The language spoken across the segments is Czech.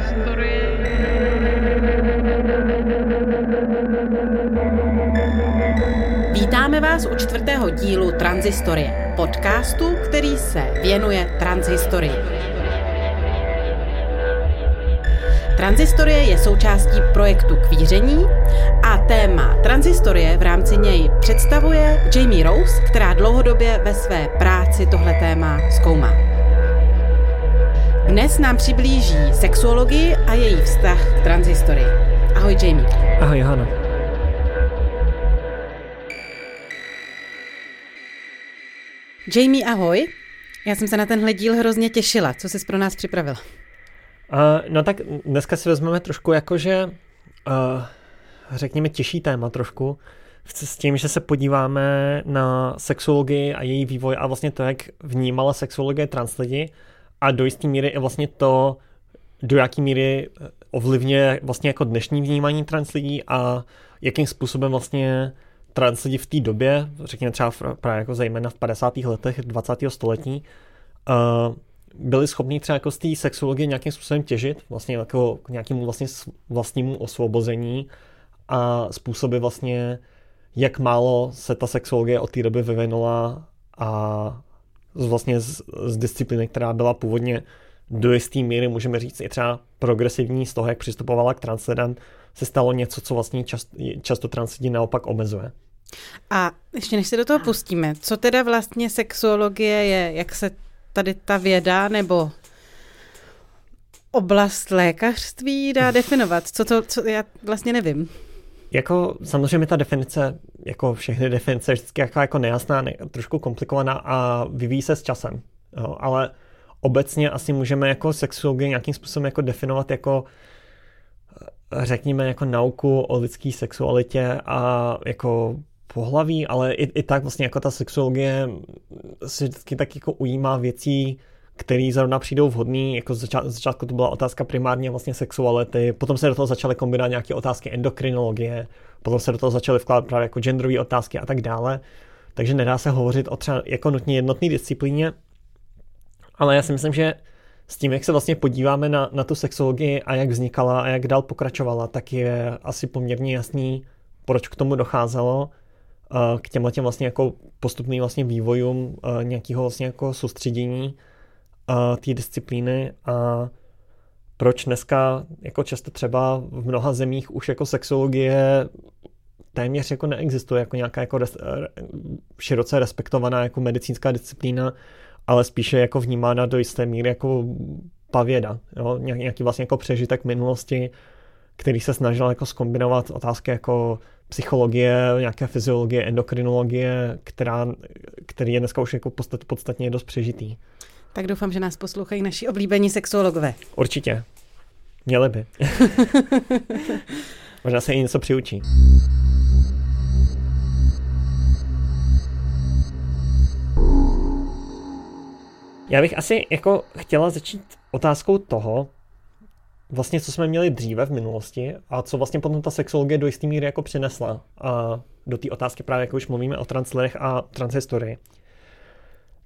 transistory. Vítáme vás u čtvrtého dílu Transistorie, podcastu, který se věnuje transhistorii. Transistorie je součástí projektu Kvíření a téma transistorie v rámci něj představuje Jamie Rose, která dlouhodobě ve své práci tohle téma zkoumá. Dnes nám přiblíží sexuologii a její vztah k transistorii. Ahoj Jamie. Ahoj Johana. Jamie, ahoj. Já jsem se na tenhle díl hrozně těšila. Co jsi pro nás připravila? Uh, no tak dneska si vezmeme trošku jakože, uh, řekněme, těžší téma trošku, s tím, že se podíváme na sexuologii a její vývoj a vlastně to, jak vnímala sexuologie trans lidi a do jisté míry i vlastně to, do jaký míry ovlivňuje vlastně jako dnešní vnímání trans lidí a jakým způsobem vlastně trans lidi v té době, řekněme třeba právě jako zejména v 50. letech 20. století, uh, byli schopni třeba jako z té sexuologie nějakým způsobem těžit, vlastně jako k nějakému vlastně vlastnímu osvobození a způsoby vlastně, jak málo se ta sexuologie od té doby vyvinula a vlastně z, z disciplíny, která byla původně do jisté míry, můžeme říct, i třeba progresivní z toho, jak přistupovala k translidem, se stalo něco, co vlastně čast, často translidi naopak omezuje. A ještě než se do toho pustíme, co teda vlastně sexuologie je, jak se tady ta věda nebo oblast lékařství dá definovat? Co to, co já vlastně nevím. Jako samozřejmě ta definice, jako všechny definice, je vždycky jako, jako nejasná, ne, trošku komplikovaná a vyvíjí se s časem. Jo, ale obecně asi můžeme jako sexuologii nějakým způsobem jako definovat jako řekněme jako nauku o lidské sexualitě a jako pohlaví, ale i, i tak vlastně jako ta sexuologie se vždycky tak jako ujímá věcí, které zrovna přijdou vhodný, jako z začátku to byla otázka primárně vlastně sexuality, potom se do toho začaly kombinovat nějaké otázky endokrinologie, potom se do toho začaly vkládat právě jako genderové otázky a tak dále, takže nedá se hovořit o třeba jako nutně jednotné disciplíně, ale já si myslím, že s tím, jak se vlastně podíváme na, na tu sexologii a jak vznikala a jak dál pokračovala, tak je asi poměrně jasný, proč k tomu docházelo k těmhle těm vlastně jako postupným vlastně vývojům nějakého vlastně jako soustředění té disciplíny a proč dneska jako často třeba v mnoha zemích už jako sexologie téměř jako neexistuje jako nějaká jako res, široce respektovaná jako medicínská disciplína, ale spíše jako vnímána do jisté míry jako pavěda, jo? nějaký vlastně jako přežitek minulosti, který se snažil jako skombinovat otázky jako psychologie, nějaké fyziologie, endokrinologie, která, který je dneska už jako podstat, podstatně dost přežitý. Tak doufám, že nás poslouchají naši oblíbení sexuologové. Určitě. Měli by. Možná se i něco přiučí. Já bych asi jako chtěla začít otázkou toho, vlastně, co jsme měli dříve v minulosti a co vlastně potom ta sexologie do jisté míry jako přinesla a do té otázky právě, jako už mluvíme o translerech a transhistorii.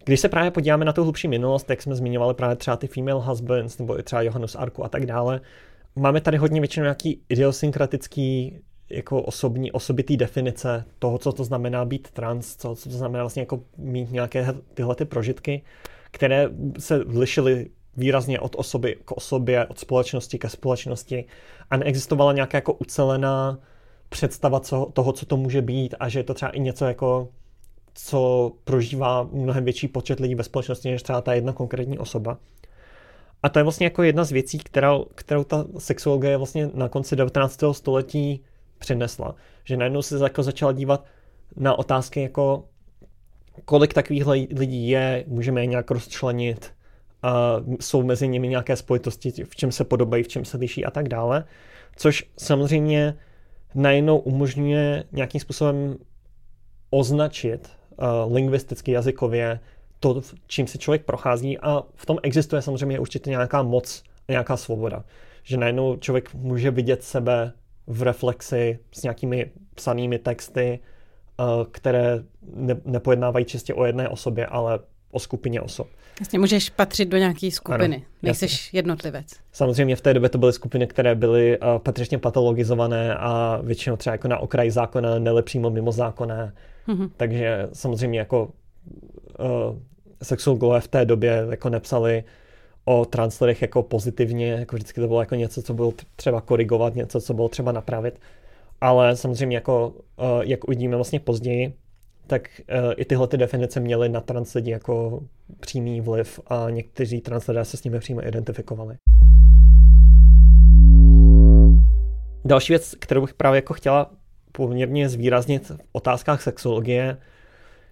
Když se právě podíváme na tu hlubší minulost, jak jsme zmiňovali právě třeba ty female husbands nebo i třeba Johannes Arku a tak dále, máme tady hodně většinou nějaký idiosynkratický jako osobní, osobitý definice toho, co to znamená být trans, co, co to znamená vlastně jako mít nějaké tyhle ty prožitky, které se lišily výrazně od osoby k osobě, od společnosti ke společnosti a neexistovala nějaká jako ucelená představa co, toho, co to může být a že je to třeba i něco jako co prožívá mnohem větší počet lidí ve společnosti, než třeba ta jedna konkrétní osoba. A to je vlastně jako jedna z věcí, kterou, kterou ta sexuologie vlastně na konci 19. století přinesla. Že najednou se jako začala dívat na otázky jako kolik takových lidí je, můžeme je nějak rozčlenit, a jsou mezi nimi nějaké spojitosti, v čem se podobají, v čem se liší a tak dále. Což samozřejmě najednou umožňuje nějakým způsobem označit lingvisticky, jazykově to, čím si člověk prochází a v tom existuje samozřejmě určitě nějaká moc a nějaká svoboda. Že najednou člověk může vidět sebe v reflexi s nějakými psanými texty, uh, které ne, nepojednávají čistě o jedné osobě, ale o skupině osob. Vlastně můžeš patřit do nějaké skupiny, ano, nejseš jasně. jednotlivec. Samozřejmě v té době to byly skupiny, které byly uh, patřičně patologizované a většinou třeba jako na okraji zákona, nelepřímo mimo zákonné. Mm-hmm. Takže samozřejmě jako uh, sexuologové v té době jako nepsali o translerech jako pozitivně, jako vždycky to bylo jako něco, co bylo třeba korigovat, něco, co bylo třeba napravit. Ale samozřejmě jako, uh, jak uvidíme vlastně později, tak uh, i tyhle ty definice měly na trans lidi jako přímý vliv a někteří trans lidé se s nimi přímo identifikovali. Další věc, kterou bych právě jako chtěla poměrně zvýraznit v otázkách sexologie,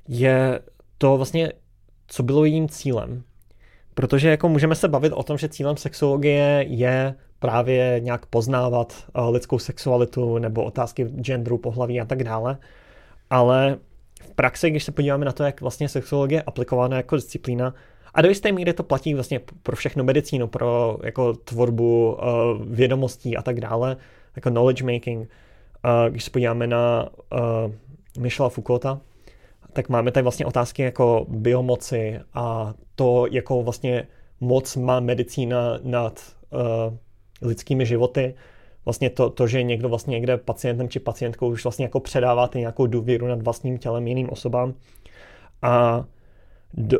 je to vlastně, co bylo jejím cílem. Protože jako můžeme se bavit o tom, že cílem sexologie je právě nějak poznávat uh, lidskou sexualitu nebo otázky genderu, pohlaví a tak dále. Ale v praxi, když se podíváme na to, jak vlastně sexologie je aplikovaná jako disciplína, a do jisté míry to platí vlastně pro všechno medicínu, pro jako tvorbu uh, vědomostí a tak dále, jako knowledge making. Když se podíváme na uh, Michela Foucaulta, tak máme tady vlastně otázky jako biomoci a to, jako vlastně moc má medicína nad uh, lidskými životy. Vlastně to, to, že někdo vlastně někde pacientem či pacientkou už vlastně jako předává ty nějakou důvěru nad vlastním tělem jiným osobám. A do,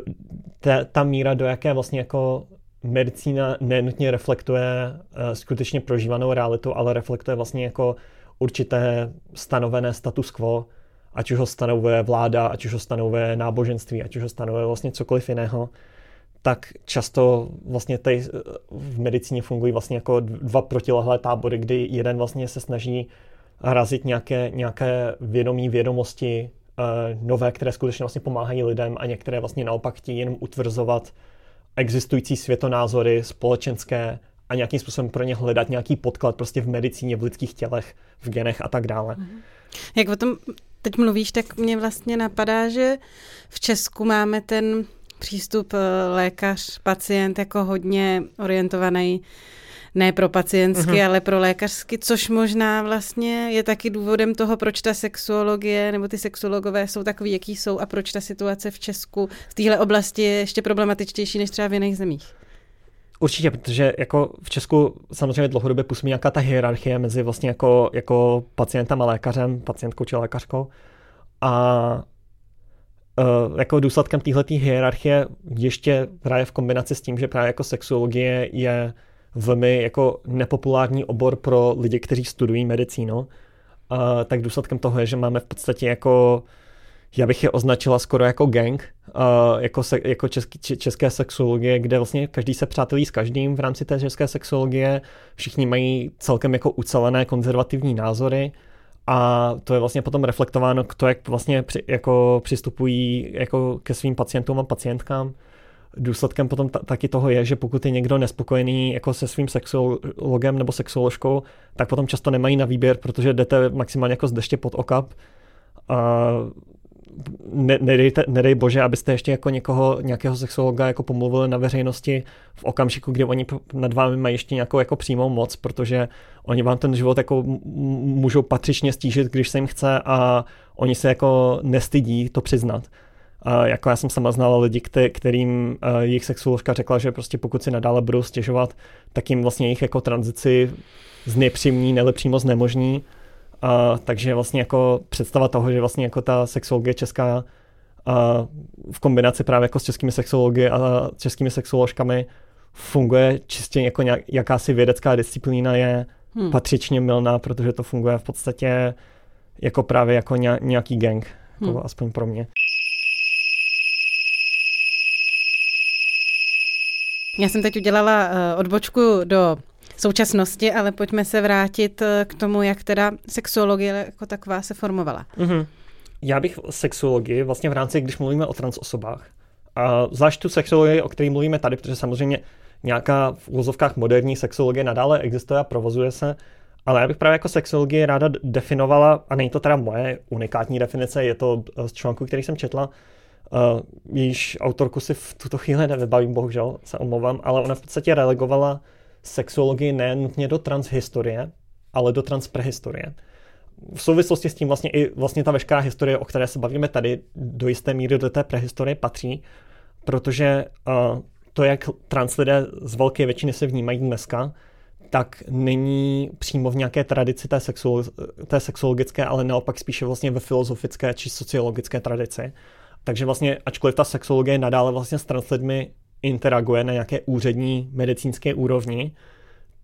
ta, ta míra, do jaké vlastně jako medicína nenutně reflektuje uh, skutečně prožívanou realitu, ale reflektuje vlastně jako určité stanovené status quo, ať už ho stanovuje vláda, ať už ho stanovuje náboženství, ať už ho stanovuje vlastně cokoliv jiného, tak často vlastně tady v medicíně fungují vlastně jako dva protilehlé tábory, kdy jeden vlastně se snaží razit nějaké, nějaké vědomí, vědomosti uh, nové, které skutečně vlastně pomáhají lidem a některé vlastně naopak chtějí jenom utvrzovat existující světonázory společenské a nějakým způsobem pro ně hledat nějaký podklad prostě v medicíně, v lidských tělech, v genech a tak dále. Mhm. Jak o tom teď mluvíš, tak mě vlastně napadá, že v Česku máme ten přístup eh, lékař, pacient jako hodně orientovaný ne pro pacientsky, uh-huh. ale pro lékařsky, což možná vlastně je taky důvodem toho, proč ta sexuologie nebo ty sexuologové jsou takový, jaký jsou a proč ta situace v Česku v téhle oblasti je ještě problematičtější než třeba v jiných zemích. Určitě, protože jako v Česku samozřejmě dlouhodobě působí nějaká ta hierarchie mezi vlastně jako, jako pacientem a lékařem, pacientkou či lékařkou. A uh, jako důsledkem téhle hierarchie ještě právě v kombinaci s tím, že právě jako sexuologie je velmi jako nepopulární obor pro lidi, kteří studují medicínu, uh, tak důsledkem toho je, že máme v podstatě jako já bych je označila skoro jako gang, uh, jako, se, jako český, české sexuologie, kde vlastně každý se přátelí s každým v rámci té české sexuologie, všichni mají celkem jako ucelené konzervativní názory a to je vlastně potom reflektováno k to, jak vlastně při, jako přistupují jako ke svým pacientům a pacientkám. Důsledkem potom t- taky toho je, že pokud je někdo nespokojený jako se svým sexuologem nebo sexuoložkou, tak potom často nemají na výběr, protože jdete maximálně jako z deště pod okap. A ne, nedejte, nedej bože, abyste ještě jako někoho, nějakého sexuologa jako pomluvili na veřejnosti v okamžiku, kdy oni nad vámi mají ještě nějakou jako přímou moc, protože oni vám ten život jako můžou patřičně stížit, když se jim chce a oni se jako nestydí to přiznat. A jako já jsem sama znala lidi, kterým jejich sexuoložka řekla, že prostě pokud si nadále budou stěžovat, tak jim vlastně jejich jako tranzici znepřímní, nelepřímo znemožní a, takže vlastně jako představa toho, že vlastně jako ta sexologie česká a v kombinaci právě jako s českými sexology a českými sexoložkami funguje čistě jako nějak, jakási vědecká disciplína je hmm. patřičně milná, protože to funguje v podstatě jako právě jako nějaký gang, jako hmm. aspoň pro mě. Já jsem teď udělala uh, odbočku do současnosti, ale pojďme se vrátit eh, k tomu, jak teda sexuologie jako taková se formovala. Mm-hmm. Já bych sexuologii vlastně v rámci, když mluvíme o transosobách, a zvlášť tu sexuologii, o které mluvíme tady, protože samozřejmě nějaká v úzovkách moderní sexuologie nadále existuje a provozuje se, ale já bych právě jako sexologii ráda definovala, a není to teda moje unikátní definice, je to z článku, který jsem četla, uh, jejíž autorku si v tuto chvíli nevybavím, bohužel se omlouvám, ale ona v podstatě relegovala sexuologii ne nutně do transhistorie, ale do transprehistorie. V souvislosti s tím vlastně i vlastně ta veškerá historie, o které se bavíme tady, do jisté míry do té prehistorie patří, protože uh, to, jak trans lidé z velké většiny se vnímají dneska, tak není přímo v nějaké tradici té, sexuolo- té sexuologické, ale naopak spíše vlastně ve filozofické či sociologické tradici. Takže vlastně, ačkoliv ta sexuologie nadále vlastně s trans lidmi interaguje na nějaké úřední medicínské úrovni,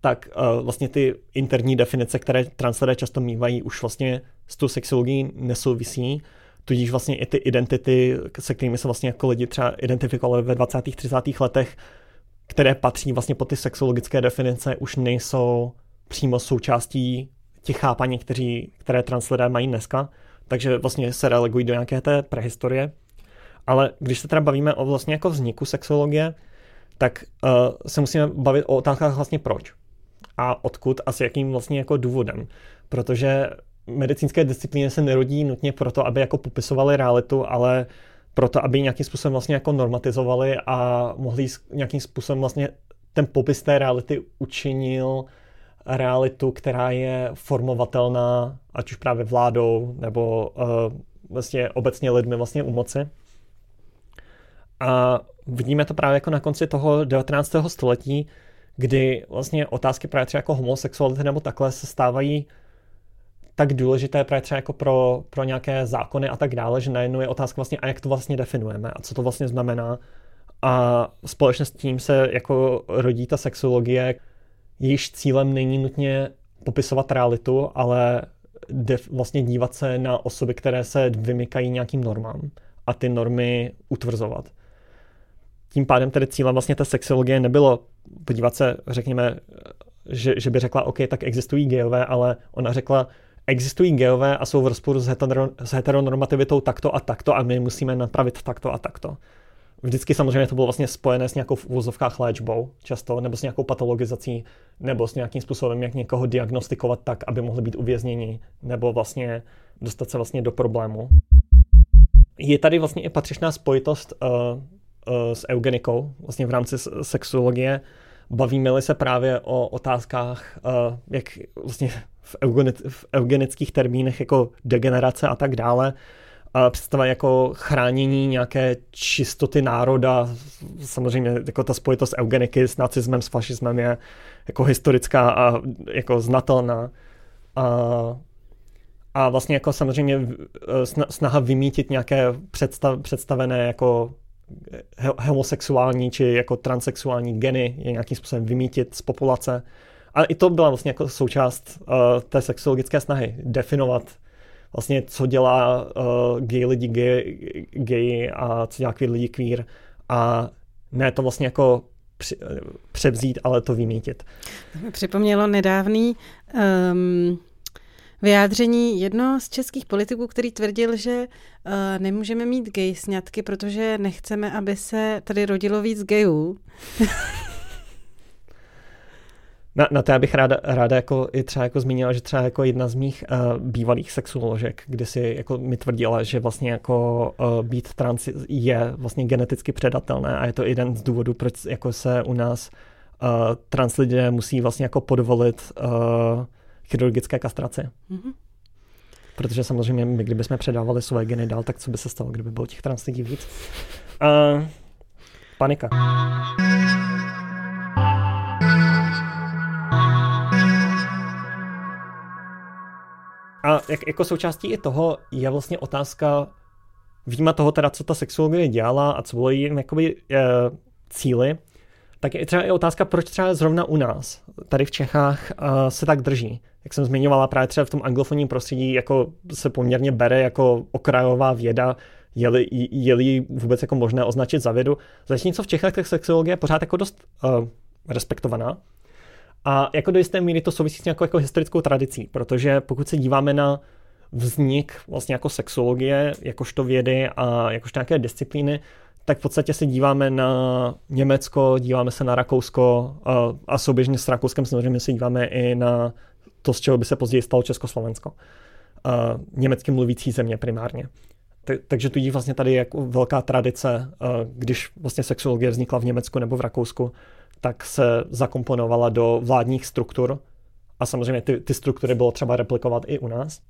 tak uh, vlastně ty interní definice, které translidé často mývají, už vlastně s tou sexuologií nesouvisí, tudíž vlastně i ty identity, se kterými se vlastně jako lidi třeba identifikovali ve 20. 30. letech, které patří vlastně pod ty sexuologické definice, už nejsou přímo součástí těch chápaní, kteří, které translidé mají dneska, takže vlastně se relegují do nějaké té prehistorie. Ale když se teda bavíme o vlastně jako vzniku sexuologie, tak uh, se musíme bavit o otázkách vlastně proč a odkud a s jakým vlastně jako důvodem. Protože medicínské disciplíny se nerodí nutně proto, aby jako popisovali realitu, ale proto, aby nějakým způsobem vlastně jako normatizovali a mohli nějakým způsobem vlastně ten popis té reality učinil realitu, která je formovatelná, ať už právě vládou nebo uh, vlastně obecně lidmi vlastně u moci. A vidíme to právě jako na konci toho 19. století, kdy vlastně otázky právě třeba jako homosexuality nebo takhle se stávají tak důležité právě třeba jako pro, pro nějaké zákony a tak dále, že najednou je otázka vlastně, a jak to vlastně definujeme a co to vlastně znamená. A společně s tím se jako rodí ta sexologie, jejíž cílem není nutně popisovat realitu, ale def, vlastně dívat se na osoby, které se vymykají nějakým normám a ty normy utvrzovat. Tím pádem tedy cílem vlastně té sexologie nebylo podívat se, řekněme, že, že by řekla, OK, tak existují geové, ale ona řekla, existují geové a jsou v rozporu s, hetero, s heteronormativitou takto a takto a my musíme napravit takto a takto. Vždycky samozřejmě to bylo vlastně spojené s nějakou v úvozovkách léčbou často, nebo s nějakou patologizací, nebo s nějakým způsobem, jak někoho diagnostikovat tak, aby mohli být uvězněni, nebo vlastně dostat se vlastně do problému. Je tady vlastně i patřičná spojitost uh, s eugenikou, vlastně v rámci sexuologie. Bavíme-li se právě o otázkách, uh, jak vlastně v, eugenic, v eugenických termínech jako degenerace a tak dále, a představa jako chránění nějaké čistoty národa, samozřejmě jako ta spojitost eugeniky s nacismem, s fašismem je jako historická a jako znatelná. A, a vlastně jako samozřejmě snaha vymítit nějaké představ, představené jako homosexuální či jako transexuální geny je nějakým způsobem vymítit z populace. A i to byla vlastně jako součást uh, té sexologické snahy, definovat vlastně, co dělá uh, gay lidi gay, gay a co dělá queer lidi queer a ne to vlastně jako při, převzít, ale to vymítit. To mi připomnělo nedávný um, vyjádření jednoho z českých politiků, který tvrdil, že uh, nemůžeme mít gay sňatky, protože nechceme, aby se tady rodilo víc gayů. Na, na to já bych ráda, ráda jako i třeba jako zmínila, že třeba jako jedna z mých uh, bývalých sexuoložek, kde si jako mi tvrdila, že vlastně jako uh, být trans je vlastně geneticky předatelné a je to jeden z důvodů, proč jako se u nás uh, trans lidé musí vlastně jako podvolit uh, chirurgické kastrace. Mm-hmm. Protože samozřejmě my, kdybychom předávali své geny dál, tak co by se stalo, kdyby bylo těch trans lidí víc? Uh, panika. A jak, jako součástí i toho je vlastně otázka výjima toho teda, co ta sexuologie dělala a co bylo jejím jakoby, e, cíly, tak je třeba i otázka, proč třeba zrovna u nás, tady v Čechách, e, se tak drží. Jak jsem zmiňovala, právě třeba v tom anglofonním prostředí jako se poměrně bere jako okrajová věda, je-li, je-li vůbec jako možné označit za vědu. Zatímco v Čechách tak sexuologie je pořád jako dost uh, respektovaná. A jako do jisté míry to souvisí s nějakou jako historickou tradicí, protože pokud se díváme na vznik vlastně jako sexologie, jakožto vědy a jakožto nějaké disciplíny, tak v podstatě se díváme na Německo, díváme se na Rakousko a, a souběžně s Rakouskem samozřejmě se díváme i na to, z čeho by se později stalo Československo. A, německy mluvící země primárně. takže tudíž vlastně tady je jako velká tradice, když vlastně sexologie vznikla v Německu nebo v Rakousku, tak se zakomponovala do vládních struktur a samozřejmě ty, ty struktury bylo třeba replikovat i u nás.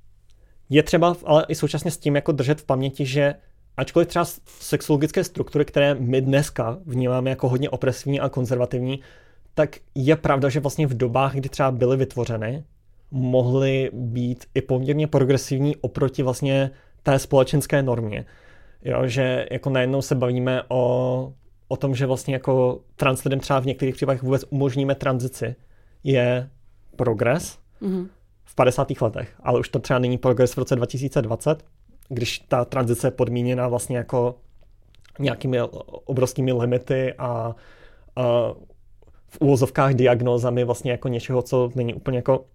Je třeba ale i současně s tím jako držet v paměti, že ačkoliv třeba sexologické struktury, které my dneska vnímáme jako hodně opresivní a konzervativní, tak je pravda, že vlastně v dobách, kdy třeba byly vytvořeny, mohly být i poměrně progresivní oproti vlastně té společenské normě. Jo, že jako najednou se bavíme o, o tom, že vlastně jako trans lidem třeba v některých případech vůbec umožníme tranzici, je progres mm-hmm. v 50. letech, ale už to třeba není progres v roce 2020, když ta tranzice je podmíněna vlastně jako nějakými obrovskými limity a, a v úvozovkách diagnózami vlastně jako něčeho, co není úplně jako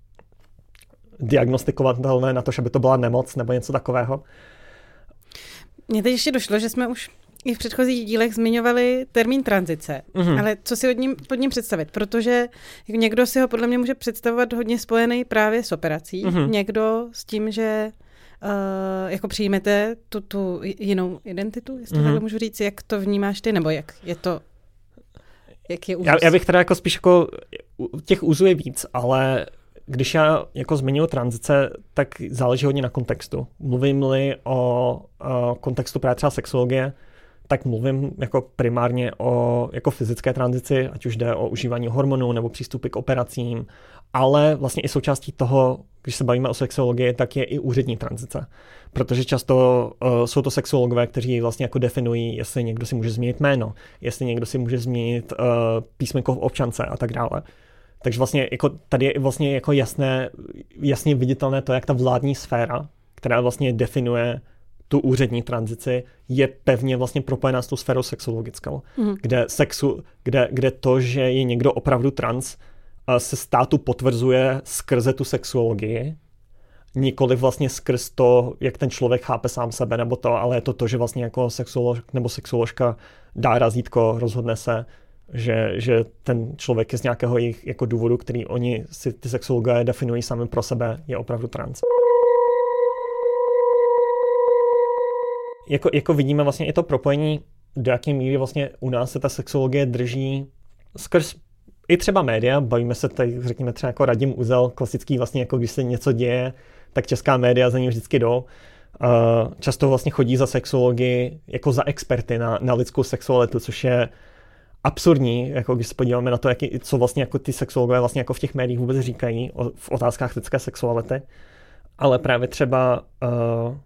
diagnostikovatelné na to, že by to byla nemoc nebo něco takového. Mně teď ještě došlo, že jsme už i v předchozích dílech zmiňovali termín tranzice, mm-hmm. ale co si od ním, pod ním představit? Protože někdo si ho podle mě může představovat hodně spojený právě s operací, mm-hmm. někdo s tím, že uh, jako přijmete tu, tu jinou identitu, jestli mm-hmm. takhle můžu říct, jak to vnímáš ty, nebo jak je to jak je já, já bych teda jako spíš jako těch úzů je víc, ale když já jako zmiňuji tranzice, tak záleží hodně na kontextu. Mluvím-li o, o kontextu právě třeba sexologie, tak mluvím jako primárně o jako fyzické tranzici, ať už jde o užívání hormonů nebo přístupy k operacím, ale vlastně i součástí toho, když se bavíme o sexologii, tak je i úřední tranzice. Protože často uh, jsou to sexologové, kteří vlastně jako definují, jestli někdo si může změnit jméno, jestli někdo si může změnit uh, písmenko v občance a tak dále. Takže vlastně jako tady je vlastně jako jasné, jasně viditelné to, jak ta vládní sféra, která vlastně definuje tu úřední tranzici, je pevně vlastně propojená s tou sférou sexologickou, mm. kde, sexu, kde, kde to, že je někdo opravdu trans, se státu potvrzuje skrze tu sexuologii, nikoli vlastně skrz to, jak ten člověk chápe sám sebe nebo to, ale je to to, že vlastně jako sexuolog nebo sexuoložka dá razítko, rozhodne se, že, že ten člověk je z nějakého jejich jako důvodu, který oni si ty sexologové definují sami pro sebe, je opravdu trans. Jako, jako vidíme vlastně i to propojení, do jaké míry vlastně u nás se ta sexologie drží skrz i třeba média, bavíme se tady, řekněme třeba jako Radim Uzel, klasický vlastně jako když se něco děje, tak česká média za ním vždycky jdou. Často vlastně chodí za sexologii jako za experty na, na lidskou sexualitu, což je absurdní, jako když se podíváme na to, jaký, co vlastně jako ty sexologové vlastně jako v těch médiích vůbec říkají o, v otázkách lidské sexuality. Ale právě třeba uh,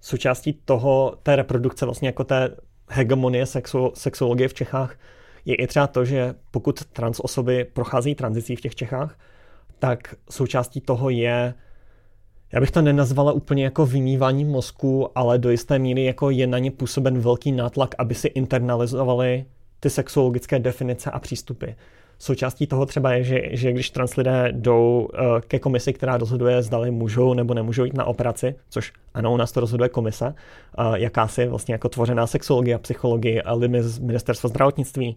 součástí toho, té reprodukce vlastně jako té hegemonie sexu, sexologie v Čechách je i třeba to, že pokud trans osoby prochází tranzicí v těch Čechách, tak součástí toho je, já bych to nenazvala úplně jako vymývání mozku, ale do jisté míry jako je na ně působen velký nátlak, aby si internalizovali ty sexuologické definice a přístupy. Součástí toho třeba je, že, že když trans lidé jdou uh, ke komisi, která rozhoduje, zdali můžou nebo nemůžou jít na operaci, což ano, u nás to rozhoduje komise, uh, jakási vlastně jako tvořená sexologie, psychologie a limy z ministerstva zdravotnictví,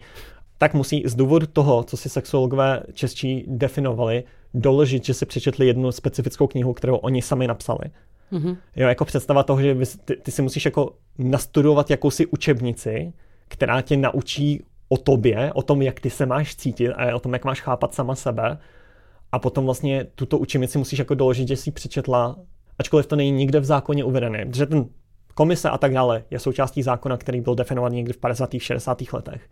tak musí z důvodu toho, co si sexologové čeští definovali, doložit, že si přečetli jednu specifickou knihu, kterou oni sami napsali. Mm-hmm. Jo, jako představa toho, že ty, ty si musíš jako nastudovat jakousi učebnici, která tě naučí o tobě, o tom, jak ty se máš cítit a o tom, jak máš chápat sama sebe. A potom vlastně tuto učebnici musíš jako doložit, že jsi přečetla, ačkoliv to není nikde v zákoně uvedené. Protože ten komise a tak dále je součástí zákona, který byl definovaný někdy v 50. 60. letech.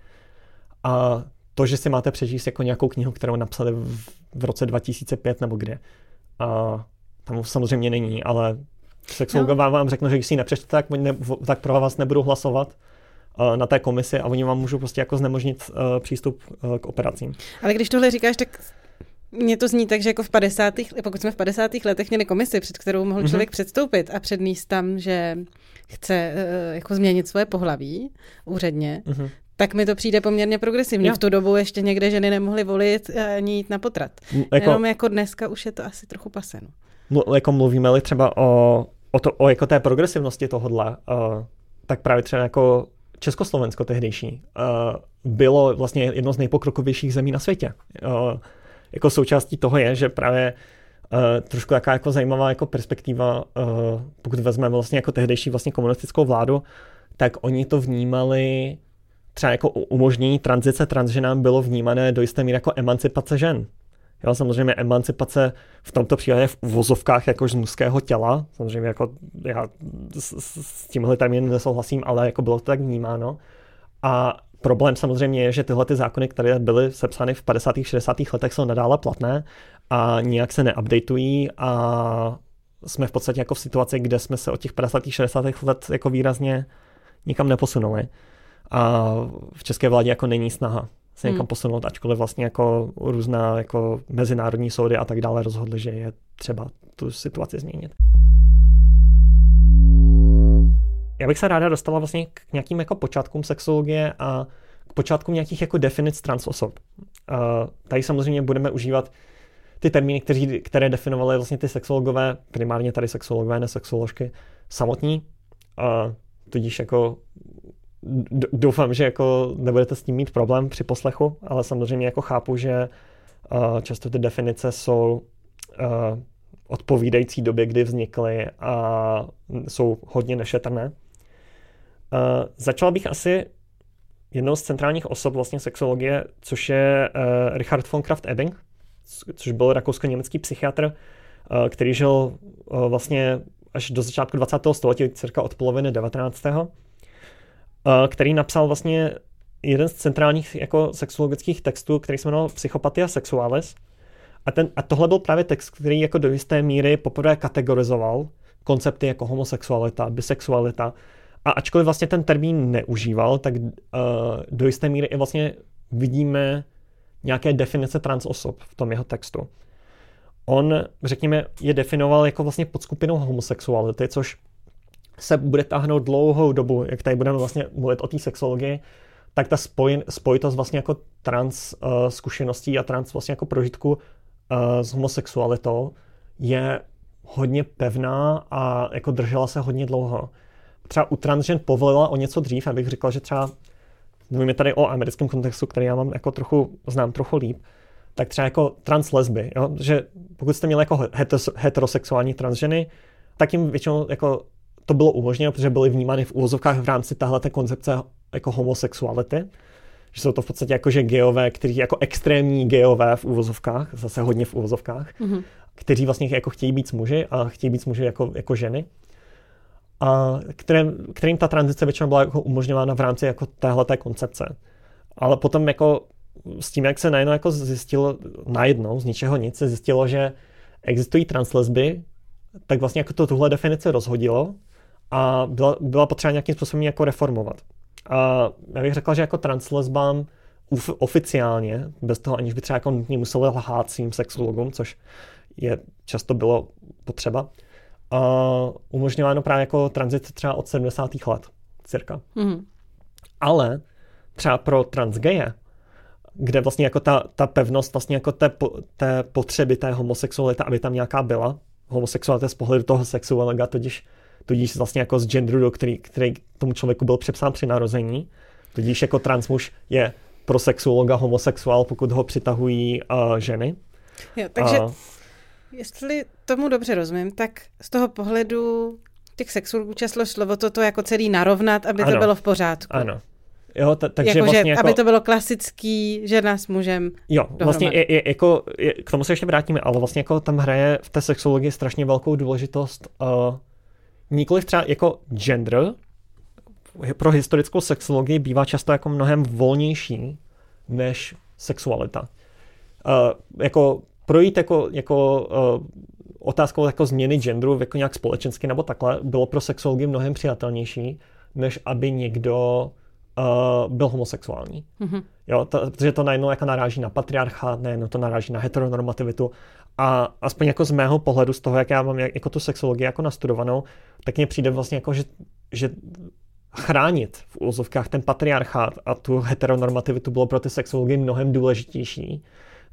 A to, že si máte přečíst jako nějakou knihu, kterou napsali v, v roce 2005 nebo kde, a tam samozřejmě není, ale sexologové no. vám řeknou, že když si ji nepřečtete, tak, ne, tak pro vás nebudou hlasovat na té komisi a oni vám můžou prostě jako znemožnit uh, přístup uh, k operacím. Ale když tohle říkáš, tak mně to zní tak, že jako v 50. pokud jsme v 50. letech měli komisi, před kterou mohl mhm. člověk mm-hmm. předstoupit a předníst tam, že chce jako změnit svoje pohlaví úředně, mm-hmm. tak mi to přijde poměrně progresivní. Jo. V tu dobu ještě někde ženy nemohly volit ani jít na potrat. Jako, Jenom jako dneska už je to asi trochu paseno. Jako mluvíme-li třeba o, o, to, o jako té progresivnosti tohodle, uh, tak právě třeba jako Československo tehdejší uh, bylo vlastně jedno z nejpokrokovějších zemí na světě. Uh, jako součástí toho je, že právě uh, trošku jaká jako zajímavá jako perspektiva, pokud vezmeme vlastně jako tehdejší vlastně komunistickou vládu, tak oni to vnímali třeba jako umožnění tranzice transženám bylo vnímané do jisté míry jako emancipace žen. Jo, samozřejmě emancipace v tomto případě v uvozovkách jakož z mužského těla, samozřejmě jako já s, s tímhle termínem nesouhlasím, ale jako bylo to tak vnímáno. A problém samozřejmě je, že tyhle ty zákony, které byly sepsány v 50. 60. letech, jsou nadále platné a nijak se neupdateují a jsme v podstatě jako v situaci, kde jsme se od těch 50. 60. let jako výrazně nikam neposunuli. A v české vládě jako není snaha se někam hmm. posunout, ačkoliv vlastně jako různá jako mezinárodní soudy a tak dále rozhodly, že je třeba tu situaci změnit. Já bych se ráda dostala vlastně k nějakým jako počátkům sexologie a k počátkům nějakých jako definic trans osob. Uh, tady samozřejmě budeme užívat ty termíny, kteří, které definovaly vlastně ty sexologové, primárně tady sexologové, ne sexoložky, samotní. Uh, tudíž jako doufám, že jako nebudete s tím mít problém při poslechu, ale samozřejmě jako chápu, že uh, často ty definice jsou uh, odpovídající době, kdy vznikly a jsou hodně nešetrné. Uh, začala bych asi jednou z centrálních osob vlastně sexologie, což je Richard von Kraft-Ebing, což byl rakousko-německý psychiatr, který žil vlastně až do začátku 20. století, cirka od poloviny 19. Eh, který napsal vlastně jeden z centrálních jako sexuologických textů, který se jmenoval Psychopatia sexualis. A, ten, a tohle byl právě text, který jako do jisté míry poprvé kategorizoval koncepty jako homosexualita, bisexualita. A ačkoliv vlastně ten termín neužíval, tak uh, do jisté míry i vlastně vidíme nějaké definice trans osob v tom jeho textu. On, řekněme, je definoval jako vlastně podskupinou homosexuality, což se bude táhnout dlouhou dobu, jak tady budeme vlastně mluvit o té sexologii, tak ta spoj, spojitost vlastně jako trans uh, zkušeností a trans vlastně jako prožitku uh, s homosexualitou je hodně pevná a jako držela se hodně dlouho. Třeba u transžen povolila o něco dřív, abych říkal, že třeba mluvíme tady o americkém kontextu, který já mám jako trochu, znám trochu líp, tak třeba jako trans lesby, jo? že pokud jste měli jako heterosexuální transženy, tak jim většinou jako to bylo umožněno, protože byly vnímány v úvozovkách v rámci tahle koncepce jako homosexuality. Že jsou to v podstatě jako že geové, kteří jako extrémní geové v úvozovkách, zase hodně v úvozovkách, mm-hmm. kteří vlastně jako chtějí být s muži a chtějí být s muži jako, jako ženy. A kterým, kterým ta tranzice většinou byla jako umožňována v rámci jako téhleté koncepce. Ale potom jako s tím, jak se najednou jako zjistilo, najednou z ničeho nic, se zjistilo, že existují translesby, tak vlastně jako to tuhle definici rozhodilo a byla, byla potřeba nějakým způsobem jako reformovat. A já bych řekla, že jako translesbám oficiálně, bez toho aniž by třeba jako nutně museli lhát svým sexologům, což je často bylo potřeba, a umožňováno právě jako tranzit třeba od 70. let, cirka. Mm. Ale třeba pro transgeje, kde vlastně jako ta, ta pevnost vlastně jako té, té potřeby té homosexuality, aby tam nějaká byla, homosexualita z pohledu toho sexuálního, tudíž tudíž vlastně jako z genderu, do který, který tomu člověku byl přepsán při narození. Tudíž jako transmuž je pro sexuologa homosexuál, pokud ho přitahují uh, ženy. Jo, takže uh, jestli tomu dobře rozumím, tak z toho pohledu těch sexuologů časlo slovo toto jako celý narovnat, aby ano, to bylo v pořádku. Ano. Jo, t- takže jako, vlastně že, jako... aby to bylo klasický žena s mužem Jo, dohromady. vlastně je, je, jako, je, k tomu se ještě vrátíme, ale vlastně jako tam hraje v té sexologii strašně velkou důležitost uh, nikoliv třeba jako gender, pro historickou sexologii bývá často jako mnohem volnější než sexualita. Uh, jako projít jako, jako uh, otázkou jako změny genderu jako nějak společensky nebo takhle bylo pro sexologii mnohem přijatelnější, než aby někdo uh, byl homosexuální. Mm-hmm. Jo, to, protože to najednou jako naráží na patriarchát, najednou to naráží na heteronormativitu a aspoň jako z mého pohledu, z toho, jak já mám jako tu sexologii jako nastudovanou, tak mně přijde vlastně jako, že, že chránit v úzovkách ten patriarchát a tu heteronormativitu bylo pro ty sexology mnohem důležitější,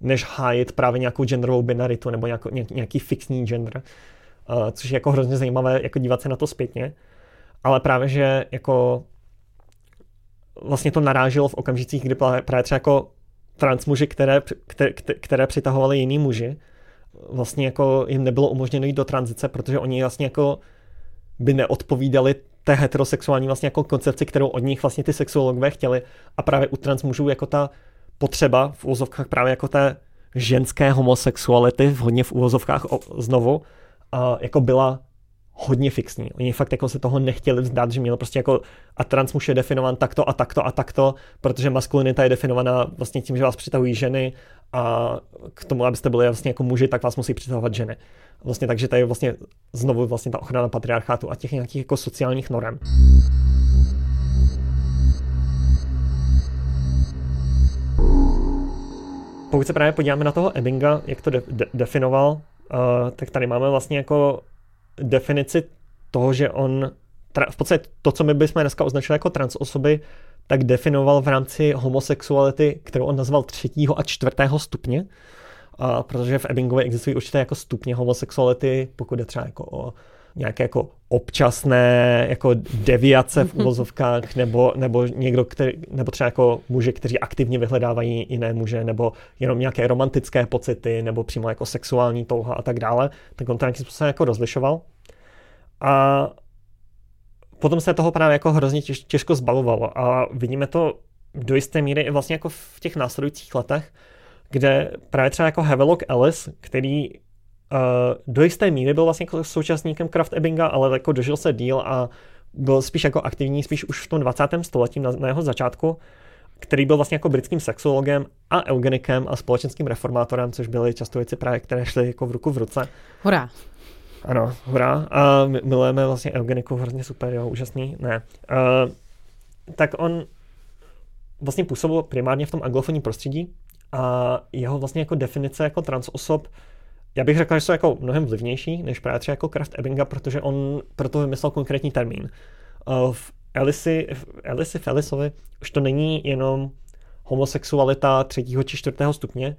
než hájit právě nějakou genderovou binaritu nebo nějakou, nějaký fixní gender, uh, což je jako hrozně zajímavé jako dívat se na to zpětně. Ale právě, že jako vlastně to naráželo v okamžicích, kdy právě třeba jako transmuži, které, které, které přitahovali jiný muži, vlastně jako jim nebylo umožněno jít do tranzice, protože oni vlastně jako by neodpovídali té heterosexuální vlastně jako koncepci, kterou od nich vlastně ty sexuologové chtěli. A právě u transmužů jako ta potřeba v úzovkách právě jako té ženské homosexuality, hodně v úvozovkách znovu, a jako byla hodně fixní. Oni fakt jako se toho nechtěli vzdát, že měl prostě jako a trans muž je definován takto a takto a takto, protože maskulinita je definovaná vlastně tím, že vás přitahují ženy a k tomu, abyste byli vlastně jako muži, tak vás musí přitahovat ženy. Vlastně takže tady je vlastně znovu vlastně ta ochrana patriarchátu a těch nějakých jako sociálních norem. Pokud se právě podíváme na toho Ebbinga, jak to de- de- definoval, uh, tak tady máme vlastně jako definici toho, že on v podstatě to, co my bychom dneska označili jako trans osoby, tak definoval v rámci homosexuality, kterou on nazval třetího a čtvrtého stupně, a protože v Ebbingově existují určité jako stupně homosexuality, pokud je třeba jako o nějaké jako občasné jako deviace v uvozovkách, nebo, nebo někdo, který, nebo třeba jako muže, kteří aktivně vyhledávají jiné muže, nebo jenom nějaké romantické pocity, nebo přímo jako sexuální touha a tak dále, tak on to nějakým způsobem jako rozlišoval. A potom se toho právě jako hrozně těž, těžko zbavovalo a vidíme to do jisté míry i vlastně jako v těch následujících letech, kde právě třeba jako Havelock Ellis, který uh, do jisté míry byl vlastně jako současníkem Kraft Ebbinga, ale jako dožil se díl a byl spíš jako aktivní, spíš už v tom 20. století na, na jeho začátku, který byl vlastně jako britským sexologem a eugenikem a společenským reformátorem, což byly často věci právě, které šly jako v ruku v ruce. Hurá. Ano, hurá. A milujeme vlastně eugeniku, hrozně super, jo, úžasný. Ne. Uh, tak on vlastně působil primárně v tom anglofonním prostředí a jeho vlastně jako definice jako trans osob já bych řekl, že jsou jako mnohem vlivnější než právě třeba jako Kraft Ebbinga, protože on proto vymyslel konkrétní termín. V Elisi, v Elisi Felisovi už to není jenom homosexualita třetího či čtvrtého stupně,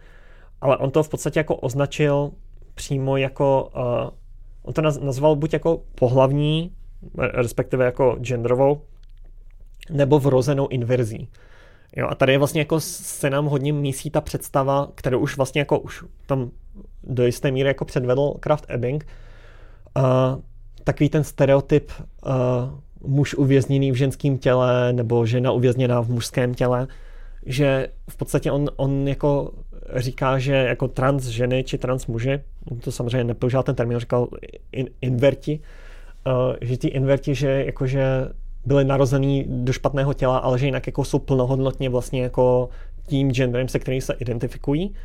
ale on to v podstatě jako označil přímo jako uh, on to nazval buď jako pohlavní, respektive jako genderovou, nebo vrozenou inverzí. Jo, a tady je vlastně jako se nám hodně mísí ta představa, kterou už vlastně jako už tam do jisté míry jako předvedl Kraft Ebbing. Uh, takový ten stereotyp uh, muž uvězněný v ženském těle nebo žena uvězněná v mužském těle, že v podstatě on, on jako říká, že jako trans ženy či trans muži, to samozřejmě nepoužíval ten termín, říkal in, inverti, uh, že ti inverti, že jakože byli narozený do špatného těla, ale že jinak jako jsou plnohodnotně vlastně jako tím genderem, se kterým se identifikují,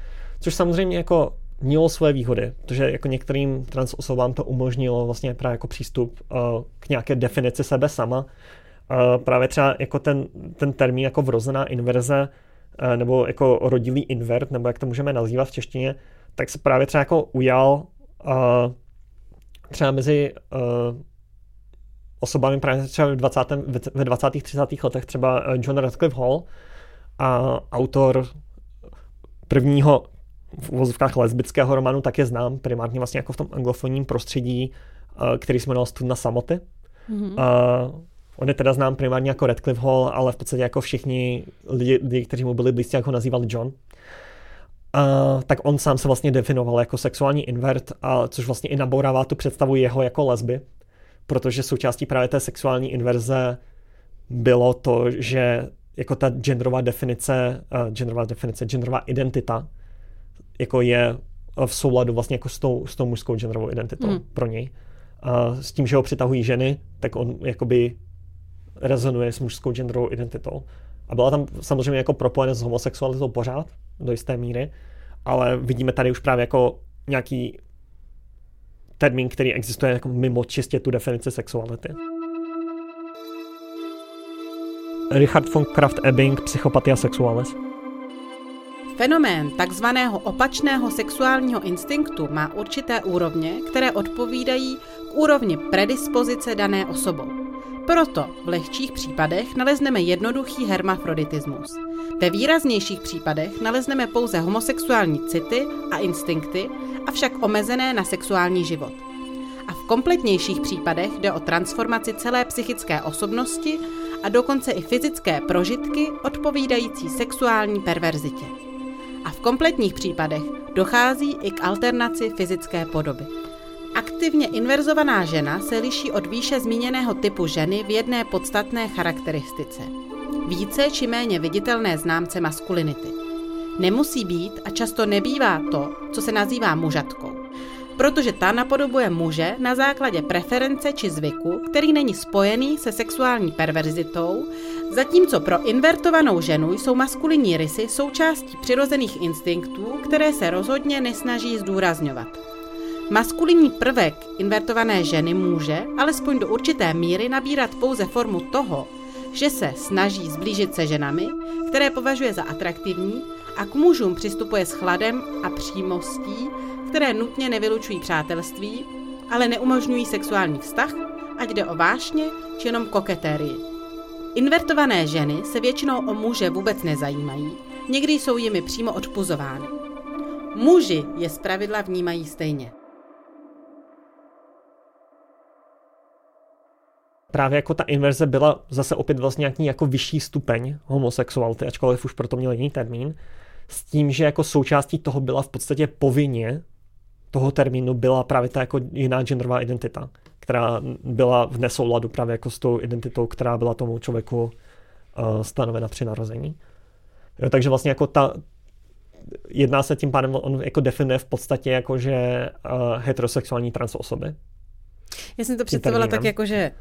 což samozřejmě jako mělo své výhody, protože jako některým trans osobám to umožnilo vlastně právě jako přístup uh, k nějaké definici sebe sama. Uh, právě třeba jako ten, ten termín jako vrozená inverze nebo jako rodilý invert, nebo jak to můžeme nazývat v češtině, tak se právě třeba jako ujal uh, třeba mezi uh, osobami právě třeba v 20. ve 20. 30. letech třeba John Radcliffe Hall a autor prvního v uvozovkách lesbického románu tak je znám primárně vlastně jako v tom anglofonním prostředí, který se jmenoval Studna samoty. Mm-hmm. Uh, On je teda znám primárně jako Redcliffe Hall, ale v podstatě jako všichni lidi, kteří mu byli blízcí, jako ho nazýval John. Uh, tak on sám se vlastně definoval jako sexuální invert, a což vlastně i nabourává tu představu jeho jako lesby, protože součástí právě té sexuální inverze bylo to, že jako ta genderová definice, uh, genderová definice, genderová identita, jako je v souladu vlastně jako s tou, s tou mužskou genderovou identitou mm. pro něj. Uh, s tím, že ho přitahují ženy, tak on jakoby rezonuje s mužskou genderovou identitou. A byla tam samozřejmě jako propojena s homosexualitou pořád, do jisté míry, ale vidíme tady už právě jako nějaký termín, který existuje jako mimo čistě tu definici sexuality. Richard von Kraft-Ebing, Psychopatia sexualis. Fenomén takzvaného opačného sexuálního instinktu má určité úrovně, které odpovídají k úrovni predispozice dané osobou. Proto v lehčích případech nalezneme jednoduchý hermafroditismus. Ve výraznějších případech nalezneme pouze homosexuální city a instinkty, avšak omezené na sexuální život. A v kompletnějších případech jde o transformaci celé psychické osobnosti a dokonce i fyzické prožitky odpovídající sexuální perverzitě. A v kompletních případech dochází i k alternaci fyzické podoby. Aktivně inverzovaná žena se liší od výše zmíněného typu ženy v jedné podstatné charakteristice. Více či méně viditelné známce maskulinity. Nemusí být a často nebývá to, co se nazývá mužatkou protože ta napodobuje muže na základě preference či zvyku, který není spojený se sexuální perverzitou, zatímco pro invertovanou ženu jsou maskulinní rysy součástí přirozených instinktů, které se rozhodně nesnaží zdůrazňovat. Maskulinní prvek invertované ženy může, alespoň do určité míry, nabírat pouze formu toho, že se snaží zblížit se ženami, které považuje za atraktivní a k mužům přistupuje s chladem a přímostí, které nutně nevylučují přátelství, ale neumožňují sexuální vztah, ať jde o vášně či jenom koketérii. Invertované ženy se většinou o muže vůbec nezajímají, někdy jsou jimi přímo odpuzovány. Muži je zpravidla vnímají stejně. Právě jako ta inverze byla zase opět vlastně nějaký jako vyšší stupeň homosexuality, ačkoliv už proto měl jiný termín, s tím, že jako součástí toho byla v podstatě povinně toho termínu byla právě ta jako jiná genderová identita, která byla v nesouladu právě jako s tou identitou, která byla tomu člověku uh, stanovena při narození. Jo, takže vlastně jako ta, jedná se tím pádem, on jako definuje v podstatě jako, že uh, heterosexuální trans osoby. Já jsem to představila tak jako, že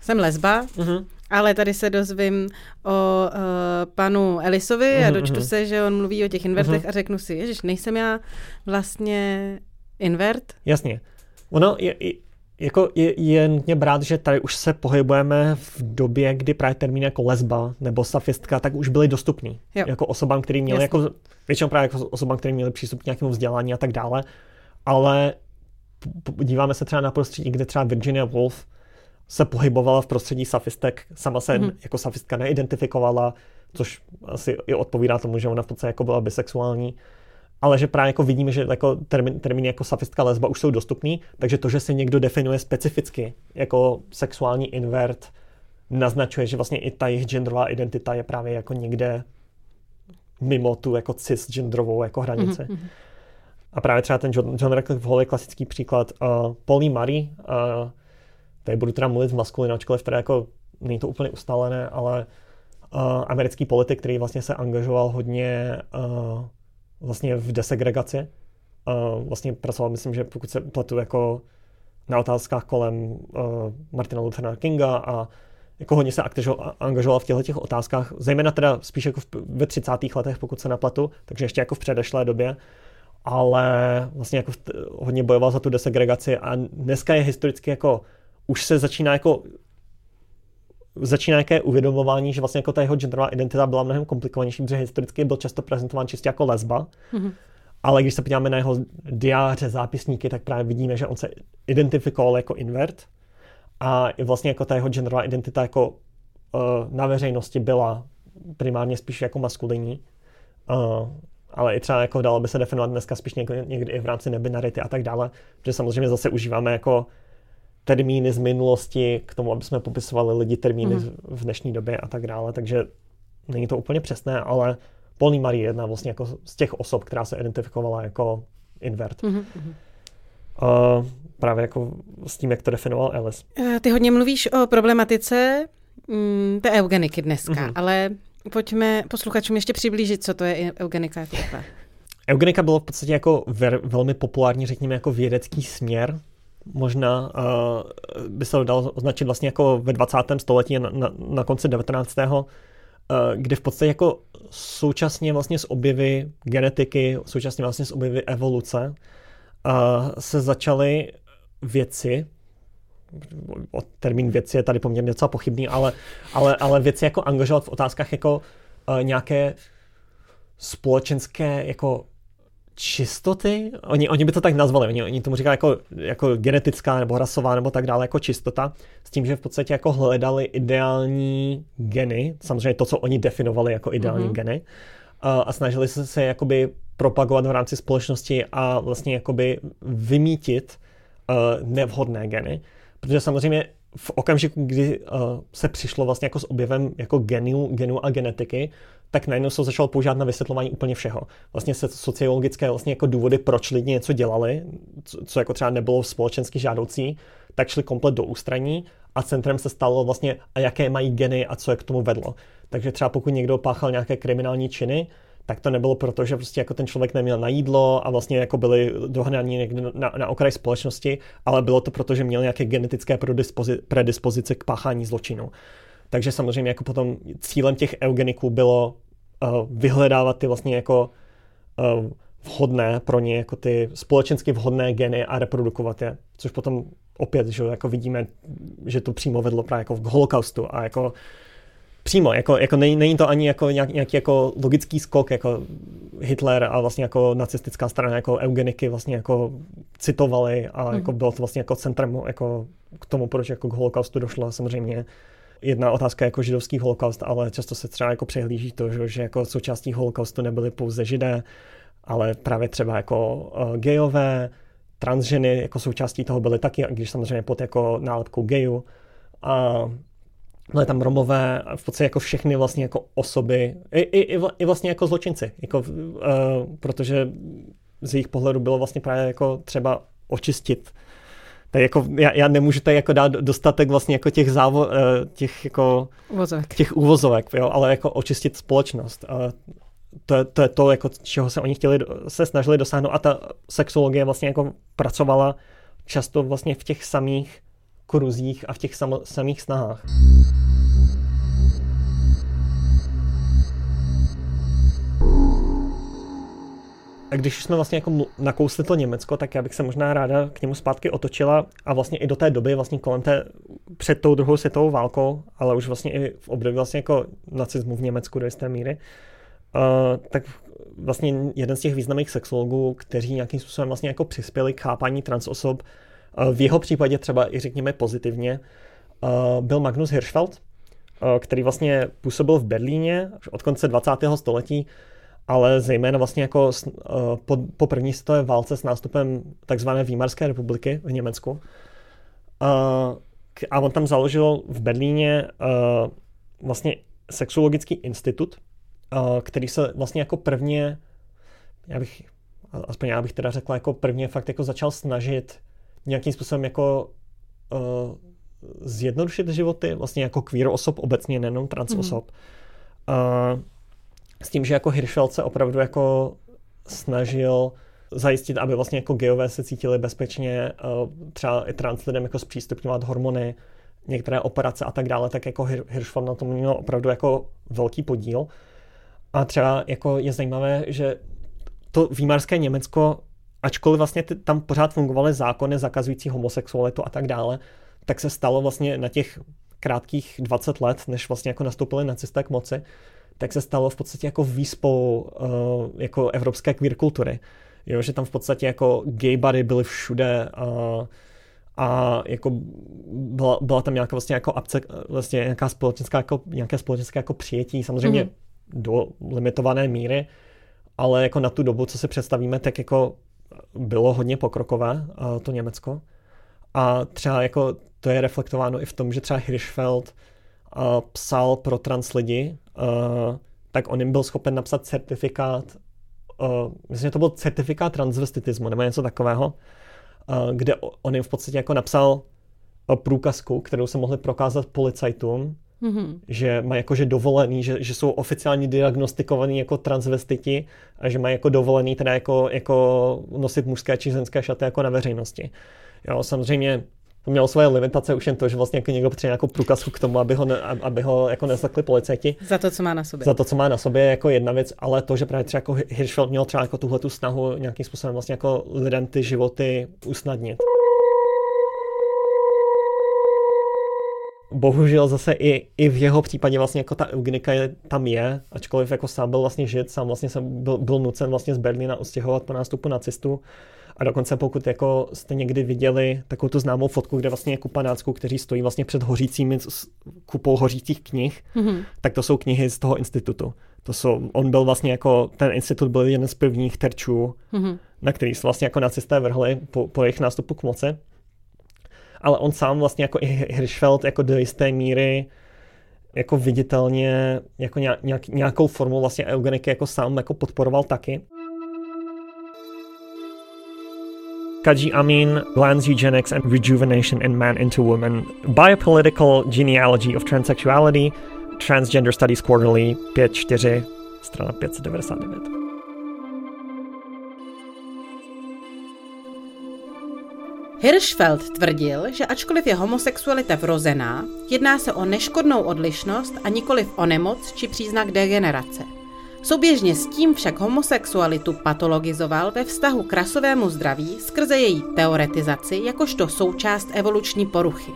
jsem lesba, uh-huh. ale tady se dozvím o uh, panu Elisovi uh-huh, a dočtu uh-huh. se, že on mluví o těch invertech uh-huh. a řeknu si, ježiš, nejsem já vlastně invert? Jasně. Ono je, jako je, je nutně brát, že tady už se pohybujeme v době, kdy právě termíny jako lesba nebo safistka tak už byly dostupný. Jo. Jako osobám, který měli, jako, většinou právě jako osobám, které měly přístup k nějakému vzdělání a tak dále, ale díváme se třeba na prostředí, kde třeba Virginia Woolf se pohybovala v prostředí safistek, sama se mm-hmm. jako safistka neidentifikovala, což asi i odpovídá tomu, že ona v podstatě jako byla bisexuální ale že právě jako vidíme, že jako termín, termíny jako safistka lesba už jsou dostupný, takže to, že se někdo definuje specificky jako sexuální invert, naznačuje, že vlastně i ta jejich genderová identita je právě jako někde mimo tu jako cisgenderovou jako hranici. Mm-hmm. A právě třeba ten John, John Radcliffe je klasický příklad. Uh, Polly Murray, uh, tady budu teda mluvit v maskulinu, ačkoliv teda jako není to úplně ustálené, ale uh, americký politik, který vlastně se angažoval hodně uh, vlastně v desegregaci. Uh, vlastně pracoval, myslím, že pokud se pletu jako na otázkách kolem uh, Martina Luthera Kinga a jako hodně se angažoval v těchto těch otázkách, zejména teda spíš jako v, ve 30. letech, pokud se naplatu, takže ještě jako v předešlé době, ale vlastně jako hodně bojoval za tu desegregaci a dneska je historicky jako už se začíná jako začíná nějaké uvědomování, že vlastně jako ta jeho genderová identita byla mnohem komplikovanější, protože historicky byl často prezentován čistě jako lesba. Mm-hmm. Ale když se podíváme na jeho diáře, zápisníky, tak právě vidíme, že on se identifikoval jako invert a vlastně jako ta jeho genderová identita jako uh, na veřejnosti byla primárně spíš jako maskulinní. Uh, ale i třeba jako dalo by se definovat dneska spíš někdy, někdy i v rámci nebinarity a tak dále, protože samozřejmě zase užíváme jako termíny z minulosti k tomu, aby jsme popisovali lidi termíny mm-hmm. v dnešní době a tak dále, takže není to úplně přesné, ale Polní Marie je jedna vlastně jako z těch osob, která se identifikovala jako invert. Mm-hmm. Uh, právě jako s tím, jak to definoval Alice. Eh, ty hodně mluvíš o problematice mm, té eugeniky dneska, mm-hmm. ale pojďme posluchačům ještě přiblížit, co to je eugenika jako Eugenika bylo v podstatě jako ver, velmi populární, řekněme, jako vědecký směr, možná uh, by se dalo označit vlastně jako ve 20. století na, na, na konci 19. Uh, kdy v podstatě jako současně vlastně s objevy genetiky, současně vlastně s objevy evoluce uh, se začaly věci, termín věci je tady poměrně docela pochybný, ale, ale, ale věci jako angažovat v otázkách jako uh, nějaké společenské jako čistoty, oni, oni by to tak nazvali, oni, oni tomu říkají jako, jako genetická nebo rasová nebo tak dále, jako čistota, s tím, že v podstatě jako hledali ideální geny, samozřejmě to, co oni definovali jako ideální mm-hmm. geny, a, a snažili se se jakoby propagovat v rámci společnosti a vlastně jakoby vymítit uh, nevhodné geny, protože samozřejmě v okamžiku, kdy uh, se přišlo vlastně jako s objevem jako genu, genu a genetiky, tak najednou se začalo používat na vysvětlování úplně všeho. Vlastně se sociologické vlastně jako důvody, proč lidi něco dělali, co, co jako třeba nebylo společensky žádoucí, tak šli komplet do ústraní a centrem se stalo vlastně, a jaké mají geny a co je k tomu vedlo. Takže třeba pokud někdo páchal nějaké kriminální činy, tak to nebylo proto, že prostě jako ten člověk neměl na jídlo a vlastně jako byli dohnaní někde na, na okraj společnosti, ale bylo to proto, že měl nějaké genetické predispozice k páchání zločinu. Takže samozřejmě jako potom cílem těch eugeniků bylo uh, vyhledávat ty vlastně jako uh, vhodné pro ně, jako ty společensky vhodné geny a reprodukovat je, což potom opět, že jako vidíme, že to přímo vedlo právě jako k holokaustu a jako přímo, jako, jako není, není, to ani jako nějak, nějaký jako logický skok, jako Hitler a vlastně jako nacistická strana jako eugeniky vlastně jako citovali a mm. jako bylo to vlastně jako centrem jako k tomu, proč jako k holokaustu došlo samozřejmě jedna otázka jako židovský holokaust, ale často se třeba jako přehlíží to, že, že jako součástí holokaustu nebyly pouze židé, ale právě třeba jako uh, gejové, transženy jako součástí toho byly taky, když samozřejmě pod jako nálepkou geju. A byly tam Romové, v podstatě jako všechny vlastně jako osoby, i, i, i vlastně jako zločinci, jako, uh, protože z jejich pohledu bylo vlastně právě jako třeba očistit tak jako, já, já nemůžu tady jako dát dostatek vlastně jako těch závo, uh, těch jako Uvozovek. těch úvozovek, jo, ale jako očistit společnost. Uh, to je, to je to, jako, čeho se oni chtěli, se snažili dosáhnout a ta sexologie vlastně jako pracovala často vlastně v těch samých kruzích a v těch sam, samých snahách. A když jsme vlastně jako nakousli to Německo, tak já bych se možná ráda k němu zpátky otočila a vlastně i do té doby, vlastně kolem té, před tou druhou světovou válkou, ale už vlastně i v období vlastně jako nacismu v Německu do jisté míry, Uh, tak vlastně jeden z těch významných sexologů, kteří nějakým způsobem vlastně jako přispěli k chápání transosob, uh, v jeho případě třeba i řekněme pozitivně, uh, byl Magnus Hirschfeld, který vlastně působil v Berlíně od konce 20. století, ale zejména vlastně jako po, po první světové válce s nástupem takzvané Výmarské republiky v Německu. A on tam založil v Berlíně vlastně sexuologický institut, který se vlastně jako prvně, já bych, aspoň já bych teda řekla, jako prvně fakt jako začal snažit nějakým způsobem jako uh, zjednodušit životy, vlastně jako queer osob obecně, nejenom trans mm. osob. Uh, s tím, že jako Hirschfeld se opravdu jako snažil zajistit, aby vlastně jako geové se cítili bezpečně, uh, třeba i trans lidem jako zpřístupňovat hormony, některé operace a tak dále, tak jako Hirschfeld na tom měl opravdu jako velký podíl. A třeba jako je zajímavé, že to výmarské Německo, ačkoliv vlastně tam pořád fungovaly zákony zakazující homosexualitu a tak dále, tak se stalo vlastně na těch krátkých 20 let, než vlastně jako nastoupili nacisté k moci, tak se stalo v podstatě jako výspou uh, jako evropské queer kultury. Jo, že tam v podstatě jako gay body byly všude uh, a jako byla, byla tam nějaká vlastně jako abce, vlastně nějaká společenská jako, nějaké společenské jako přijetí. Samozřejmě mm-hmm do limitované míry, ale jako na tu dobu, co si představíme, tak jako bylo hodně pokrokové to Německo. A třeba jako to je reflektováno i v tom, že třeba Hirschfeld psal pro trans lidi, tak on jim byl schopen napsat certifikát, myslím, že to byl certifikát transvestitismu nebo něco takového, kde on jim v podstatě jako napsal průkazku, kterou se mohli prokázat policajtům, mm-hmm. že mají jakože dovolený, že, že jsou oficiálně diagnostikovaní jako transvestiti a že mají jako dovolený teda jako, jako nosit mužské či ženské šaty jako na veřejnosti. Jo, samozřejmě to mělo svoje limitace už jen to, že vlastně jako někdo potřebuje nějakou průkazku k tomu, aby ho, ne, aby ho jako neslekli policajti. Za to, co má na sobě. Za to, co má na sobě, jako jedna věc, ale to, že právě třeba jako Hirschfeld měl třeba jako tuhle tu snahu nějakým způsobem vlastně jako lidem ty životy usnadnit. bohužel zase i, i v jeho případě vlastně jako ta eugenika je, tam je, ačkoliv jako sám byl vlastně žid, sám vlastně jsem byl, byl nucen vlastně z Berlína ustěhovat po nástupu nacistů. A dokonce pokud jako jste někdy viděli takovou tu známou fotku, kde vlastně je kupa nácků, kteří stojí vlastně před hořícími kupou hořících knih, mm-hmm. tak to jsou knihy z toho institutu. To jsou, on byl vlastně jako, ten institut byl jeden z prvních terčů, mm-hmm. na který se vlastně jako nacisté vrhli po, po jejich nástupu k moci ale on sám vlastně jako i Hirschfeld jako do jisté míry jako viditelně jako nějak, nějakou formu vlastně eugeniky jako sám jako podporoval taky. Kaji Amin blends eugenics and rejuvenation in man into woman. Biopolitical genealogy of transsexuality, Transgender Studies Quarterly 5.4, strana 599. Hirschfeld tvrdil, že ačkoliv je homosexualita vrozená, jedná se o neškodnou odlišnost a nikoliv o nemoc či příznak degenerace. Souběžně s tím však homosexualitu patologizoval ve vztahu k rasovému zdraví skrze její teoretizaci jakožto součást evoluční poruchy.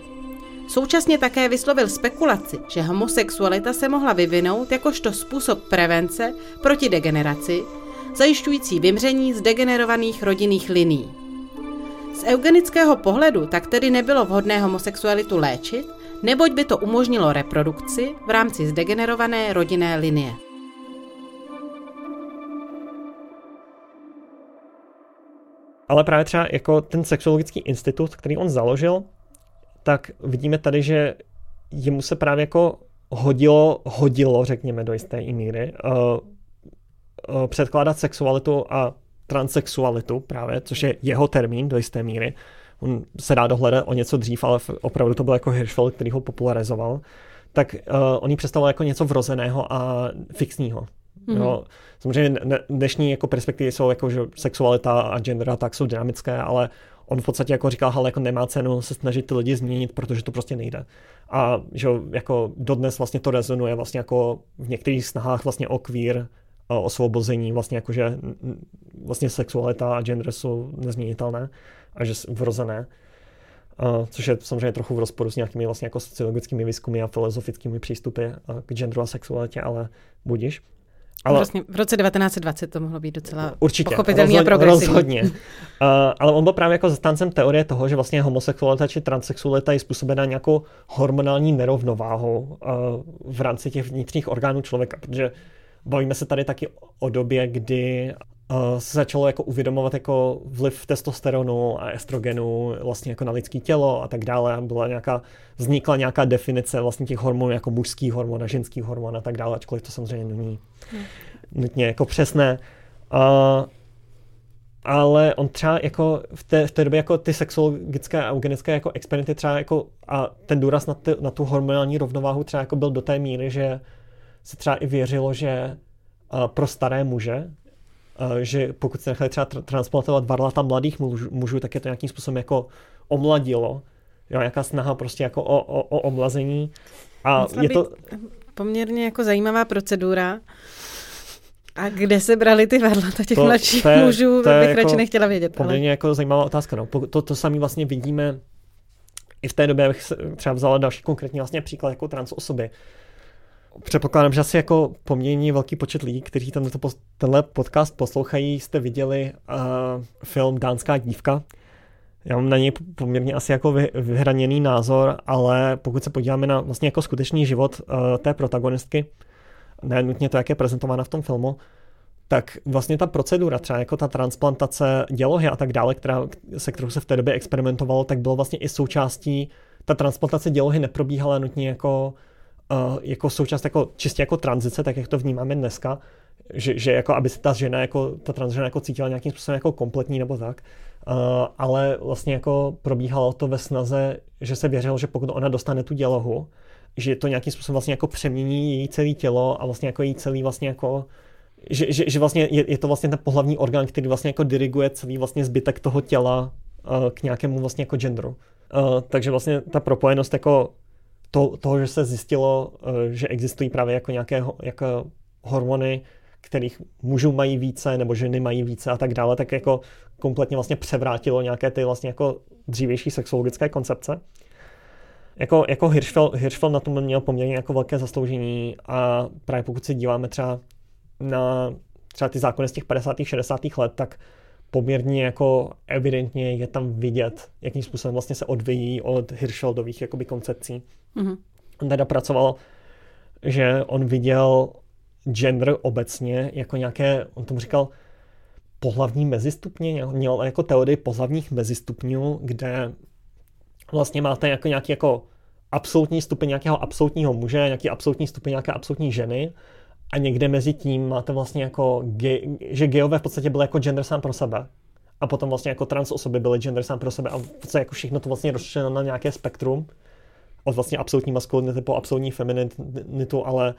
Současně také vyslovil spekulaci, že homosexualita se mohla vyvinout jakožto způsob prevence proti degeneraci, zajišťující vymření z degenerovaných rodinných liní. Z eugenického pohledu tak tedy nebylo vhodné homosexualitu léčit, neboť by to umožnilo reprodukci v rámci zdegenerované rodinné linie. Ale právě třeba jako ten sexuologický institut, který on založil, tak vidíme tady, že jemu se právě jako hodilo, hodilo, řekněme do jisté míry, uh, uh, předkládat sexualitu a transexualitu právě, což je jeho termín do jisté míry. On se dá dohledat o něco dřív, ale opravdu to byl jako Hirschfeld, který ho popularizoval. Tak uh, on ji představoval jako něco vrozeného a fixního. Mm-hmm. Jo, samozřejmě dnešní jako perspektivy jsou jako, že sexualita a gender a tak jsou dynamické, ale on v podstatě jako říkal, ale jako nemá cenu se snažit ty lidi změnit, protože to prostě nejde. A že jako dodnes vlastně to rezonuje vlastně jako v některých snahách vlastně o queer osvobození, vlastně jakože vlastně sexualita a gender jsou nezměnitelné a že vrozené. Uh, což je samozřejmě trochu v rozporu s nějakými vlastně jako sociologickými výzkumy a filozofickými přístupy k genderu a sexualitě, ale budíš. Ale vlastně v roce 1920 to mohlo být docela určitě, pochopitelný rozhodně, a progresivní. Rozhodně. Uh, ale on byl právě jako zastáncem teorie toho, že vlastně homosexualita či transsexualita je způsobena nějakou hormonální nerovnováhou uh, v rámci těch vnitřních orgánů člověka, protože bavíme se tady taky o době, kdy se začalo jako uvědomovat jako vliv testosteronu a estrogenu vlastně jako na lidské tělo a tak dále. Byla nějaká, vznikla nějaká definice vlastně těch hormonů jako mužský hormon a ženský hormon a tak dále, ačkoliv to samozřejmě není hmm. nutně jako přesné. Uh, ale on třeba jako v té, v té době jako ty sexologické a eugenické jako experimenty třeba jako a ten důraz na, ty, na tu hormonální rovnováhu třeba jako byl do té míry, že se třeba i věřilo, že uh, pro staré muže že pokud se nechali třeba transplantovat varlata mladých mužů, mužů, tak je to nějakým způsobem jako omladilo. Jo, nějaká snaha prostě jako o, o, o omlazení. A Musela je to... Poměrně jako zajímavá procedura. A kde se brali ty varlata těch to, mladších to je, mužů, to bych jako radši nechtěla vědět. Poměrně ale... jako zajímavá otázka. No. To, to sami vlastně vidíme i v té době, abych třeba vzala další konkrétní vlastně příklad jako trans osoby předpokládám, že asi jako poměrně velký počet lidí, kteří tento, tenhle podcast poslouchají, jste viděli uh, film Dánská dívka. Já mám na něj poměrně asi jako vy, vyhraněný názor, ale pokud se podíváme na vlastně jako skutečný život uh, té protagonistky, ne nutně to, jak je prezentována v tom filmu, tak vlastně ta procedura, třeba jako ta transplantace dělohy a tak dále, která, se kterou se v té době experimentovalo, tak bylo vlastně i součástí, ta transplantace dělohy neprobíhala nutně jako uh, jako součást jako čistě jako tranzice, tak jak to vnímáme dneska, že, že jako aby se ta žena jako, ta transžena jako cítila nějakým způsobem jako kompletní nebo tak, uh, ale vlastně jako probíhalo to ve snaze, že se věřilo, že pokud ona dostane tu dělohu, že to nějakým způsobem vlastně jako přemění její celé tělo a vlastně jako její celý vlastně jako že, že, že vlastně je, je, to vlastně ten pohlavní orgán, který vlastně jako diriguje celý vlastně zbytek toho těla uh, k nějakému vlastně jako genderu. Uh, takže vlastně ta propojenost jako to, toho, že se zjistilo, eh, že existují právě jako nějaké jako hormony, kterých mužů mají více nebo ženy mají více a tak dále, tak jako kompletně vlastně převrátilo nějaké ty vlastně jako dřívější sexologické koncepce. Jako, jako Hirschfeld, Hirschfeld na tom měl poměrně jako velké zasloužení a právě pokud se díváme třeba na třeba ty zákony z těch 50. 60. let, tak poměrně jako evidentně je tam vidět, jakým způsobem vlastně se odvíjí od Hirschfeldových jakoby koncepcí. Mm-hmm. On teda pracoval, že on viděl gender obecně jako nějaké, on tomu říkal, pohlavní mezistupně, měl jako teorii pohlavních mezistupňů, kde vlastně máte jako nějaký jako absolutní stupeň nějakého absolutního muže, nějaký absolutní stupeň nějaké absolutní ženy a někde mezi tím máte vlastně jako, ge, že geové v podstatě byly jako gender sám pro sebe. A potom vlastně jako trans osoby byly gender sám pro sebe a v podstatě jako všechno to vlastně rozšířeno na nějaké spektrum od vlastně absolutní maskulinity po absolutní femininitu, ale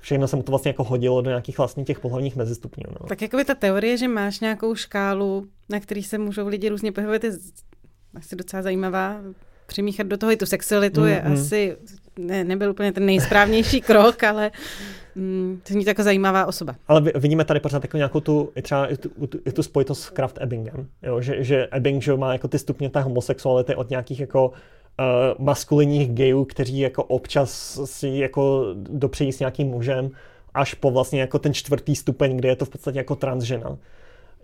všechno se mu to vlastně jako hodilo do nějakých vlastně těch pohlavních mezistupňů. No. Tak jako by ta teorie, že máš nějakou škálu, na který se můžou lidi různě pohybovat, je asi docela zajímavá. Přimíchat do toho i tu sexualitu mm, je mm. asi, ne, nebyl úplně ten nejsprávnější krok, ale mm, to je jako zajímavá osoba. Ale vidíme tady pořád jako nějakou tu, třeba i tu, tu, tu spojitost s Kraft Ebbingem, jo? Že, že Ebbing že má jako ty stupně té homosexuality od nějakých jako uh, maskulinních gayů, kteří jako občas si jako dopřejí s nějakým mužem, až po vlastně jako ten čtvrtý stupeň, kde je to v podstatě jako transžena.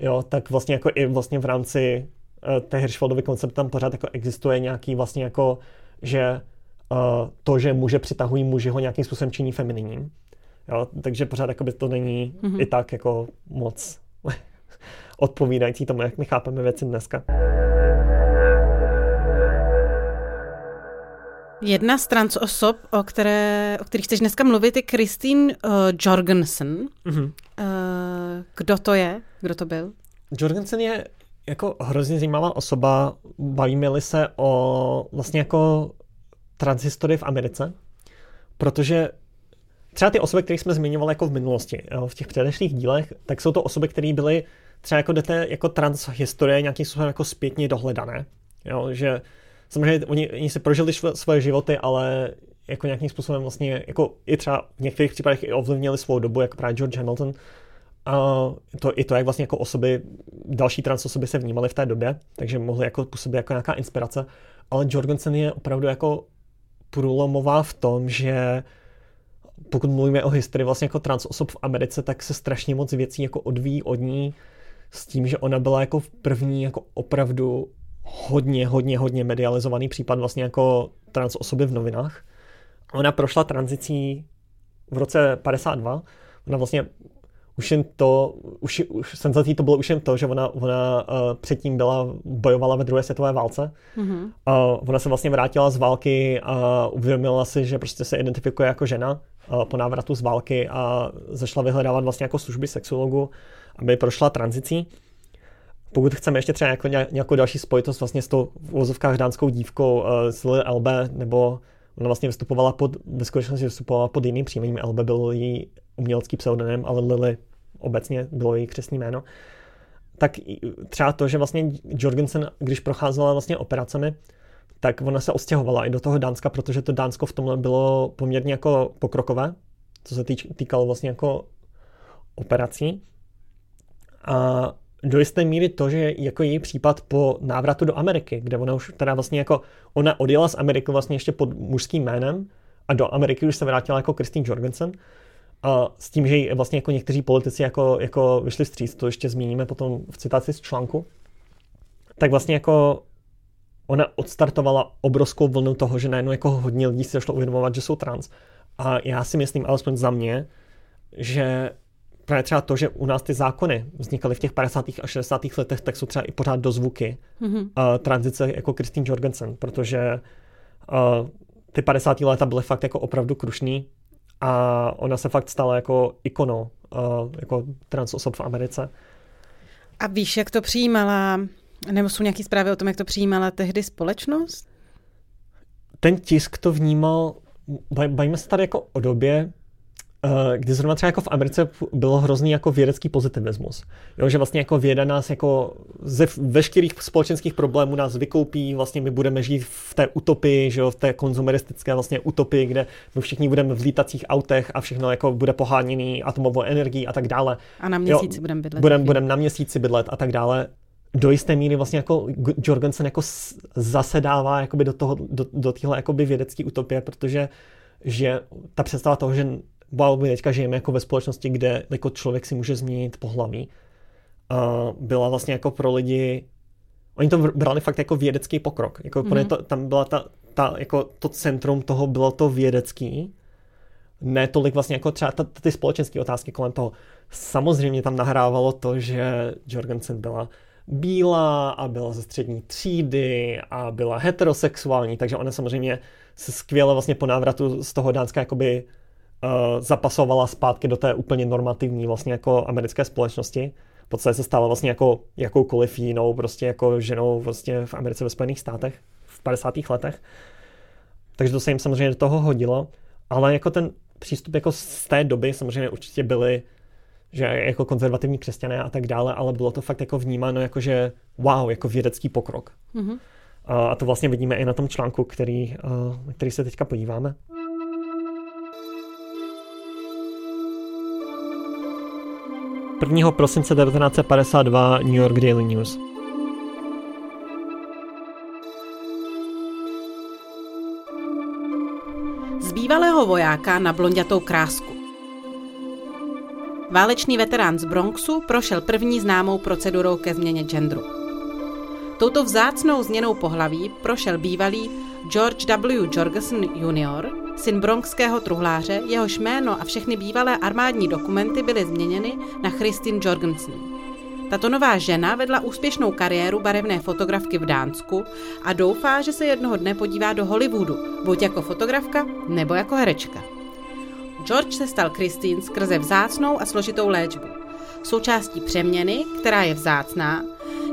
Jo, tak vlastně jako i vlastně v rámci uh, té Hirschfeldovy koncept tam pořád jako existuje nějaký vlastně jako, že uh, to, že muže přitahují muži ho nějakým způsobem činí femininním. Jo, takže pořád jako by to není mm-hmm. i tak jako moc odpovídající tomu, jak my chápeme věci dneska. Jedna z trans osob, o, které, o kterých chceš dneska mluvit, je Christine uh, Jorgensen. Mm-hmm. Uh, kdo to je? Kdo to byl? Jorgensen je jako hrozně zajímavá osoba. Bavíme-li se o vlastně jako transhistorii v Americe, protože třeba ty osoby, které jsme zmiňovali jako v minulosti, v těch předešlých dílech, tak jsou to osoby, které byly třeba jako té jako transhistorie nějakým způsobem jako zpětně dohledané. Jo, že samozřejmě oni, oni se prožili svoje životy, ale jako nějakým způsobem vlastně, jako i třeba v některých případech i ovlivnili svou dobu, jako právě George Hamilton. A to, i to, jak vlastně jako osoby, další trans osoby se vnímaly v té době, takže mohly jako působit jako nějaká inspirace. Ale Jorgensen je opravdu jako průlomová v tom, že pokud mluvíme o historii vlastně jako trans osob v Americe, tak se strašně moc věcí jako odvíjí od ní s tím, že ona byla jako v první jako opravdu hodně, hodně, hodně medializovaný případ vlastně jako trans osoby v novinách. Ona prošla tranzicí v roce 52. Ona vlastně už jen to, už, už senzací to bylo už jen to, že ona, ona uh, předtím byla, bojovala ve druhé světové válce. Mm-hmm. Uh, ona se vlastně vrátila z války a uvědomila si, že prostě se identifikuje jako žena uh, po návratu z války a zašla vyhledávat vlastně jako služby sexuologu, aby prošla tranzicí. Pokud chceme ještě třeba jako nějakou další spojitost vlastně s tou v uvozovkách dánskou dívkou uh, s Lily LB, nebo ona vlastně vystupovala pod, ve skutečnosti vystupovala pod jiným příjmením, LB byl její umělecký pseudonym, ale Lily obecně bylo její křesní jméno. Tak třeba to, že vlastně Jorgensen, když procházela vlastně operacemi, tak ona se ostěhovala i do toho Dánska, protože to Dánsko v tomhle bylo poměrně jako pokrokové, co se týč, týkalo vlastně jako operací. A do jisté míry to, že jako její případ po návratu do Ameriky, kde ona už teda vlastně jako, ona odjela z Ameriky vlastně ještě pod mužským jménem a do Ameriky už se vrátila jako Christine Jorgensen a s tím, že vlastně jako někteří politici jako, jako vyšli vstříc, to ještě zmíníme potom v citaci z článku, tak vlastně jako ona odstartovala obrovskou vlnu toho, že najednou jako hodně lidí si zašlo uvědomovat, že jsou trans. A já si myslím, alespoň za mě, že právě třeba to, že u nás ty zákony vznikaly v těch 50. a 60. letech, tak jsou třeba i pořád dozvuky mm-hmm. uh, tranzice jako Christine Jorgensen, protože uh, ty 50. léta byly fakt jako opravdu krušný a ona se fakt stala jako ikonou uh, jako trans osob v Americe. A víš, jak to přijímala, nebo jsou nějaké zprávy o tom, jak to přijímala tehdy společnost? Ten tisk to vnímal, bavíme se tady jako o době, kdy zrovna třeba jako v Americe bylo hrozný jako vědecký pozitivismus. Jo, že vlastně jako věda nás jako ze veškerých společenských problémů nás vykoupí, vlastně my budeme žít v té utopii, že jo, v té konzumeristické vlastně utopii, kde my všichni budeme v lítacích autech a všechno jako bude poháněný atomovou energií a tak dále. A na měsíci budeme bydlet. Budeme budem na měsíci bydlet a tak dále. Do jisté míry vlastně jako Jorgensen jako zasedává jakoby do, toho, do, do téhle jakoby vědecké utopie, protože že ta představa toho, že wow, my teďka žijeme jako ve společnosti, kde jako člověk si může změnit pohlaví. A byla vlastně jako pro lidi, oni to brali fakt jako vědecký pokrok. Jako mm-hmm. to, tam byla ta, ta, jako to centrum toho bylo to vědecký, ne tolik vlastně jako třeba ta, ty společenské otázky kolem toho. Samozřejmě tam nahrávalo to, že Jorgensen byla bílá a byla ze střední třídy a byla heterosexuální, takže ona samozřejmě se skvěle vlastně po návratu z toho Dánska jakoby uh, zapasovala zpátky do té úplně normativní vlastně jako americké společnosti. V podstatě se stala vlastně jako jakoukoliv jinou prostě jako ženou vlastně v Americe ve Spojených státech v 50. letech. Takže to se jim samozřejmě do toho hodilo. Ale jako ten přístup jako z té doby samozřejmě určitě byly že jako konzervativní křesťané a tak dále, ale bylo to fakt jako vnímáno jako, že wow, jako vědecký pokrok. Mm-hmm. A to vlastně vidíme i na tom článku, který, na který se teďka podíváme. Prvního prosince 1952 New York Daily News. Z bývalého vojáka na blondětou krásku. Válečný veterán z Bronxu prošel první známou procedurou ke změně genderu. Touto vzácnou změnou pohlaví prošel bývalý George W. Jorgensen Jr., syn bronxského truhláře, jehož jméno a všechny bývalé armádní dokumenty byly změněny na Christine Jorgensen. Tato nová žena vedla úspěšnou kariéru barevné fotografky v Dánsku a doufá, že se jednoho dne podívá do Hollywoodu, buď jako fotografka nebo jako herečka. George se stal Christine skrze vzácnou a složitou léčbu. Součástí přeměny, která je vzácná,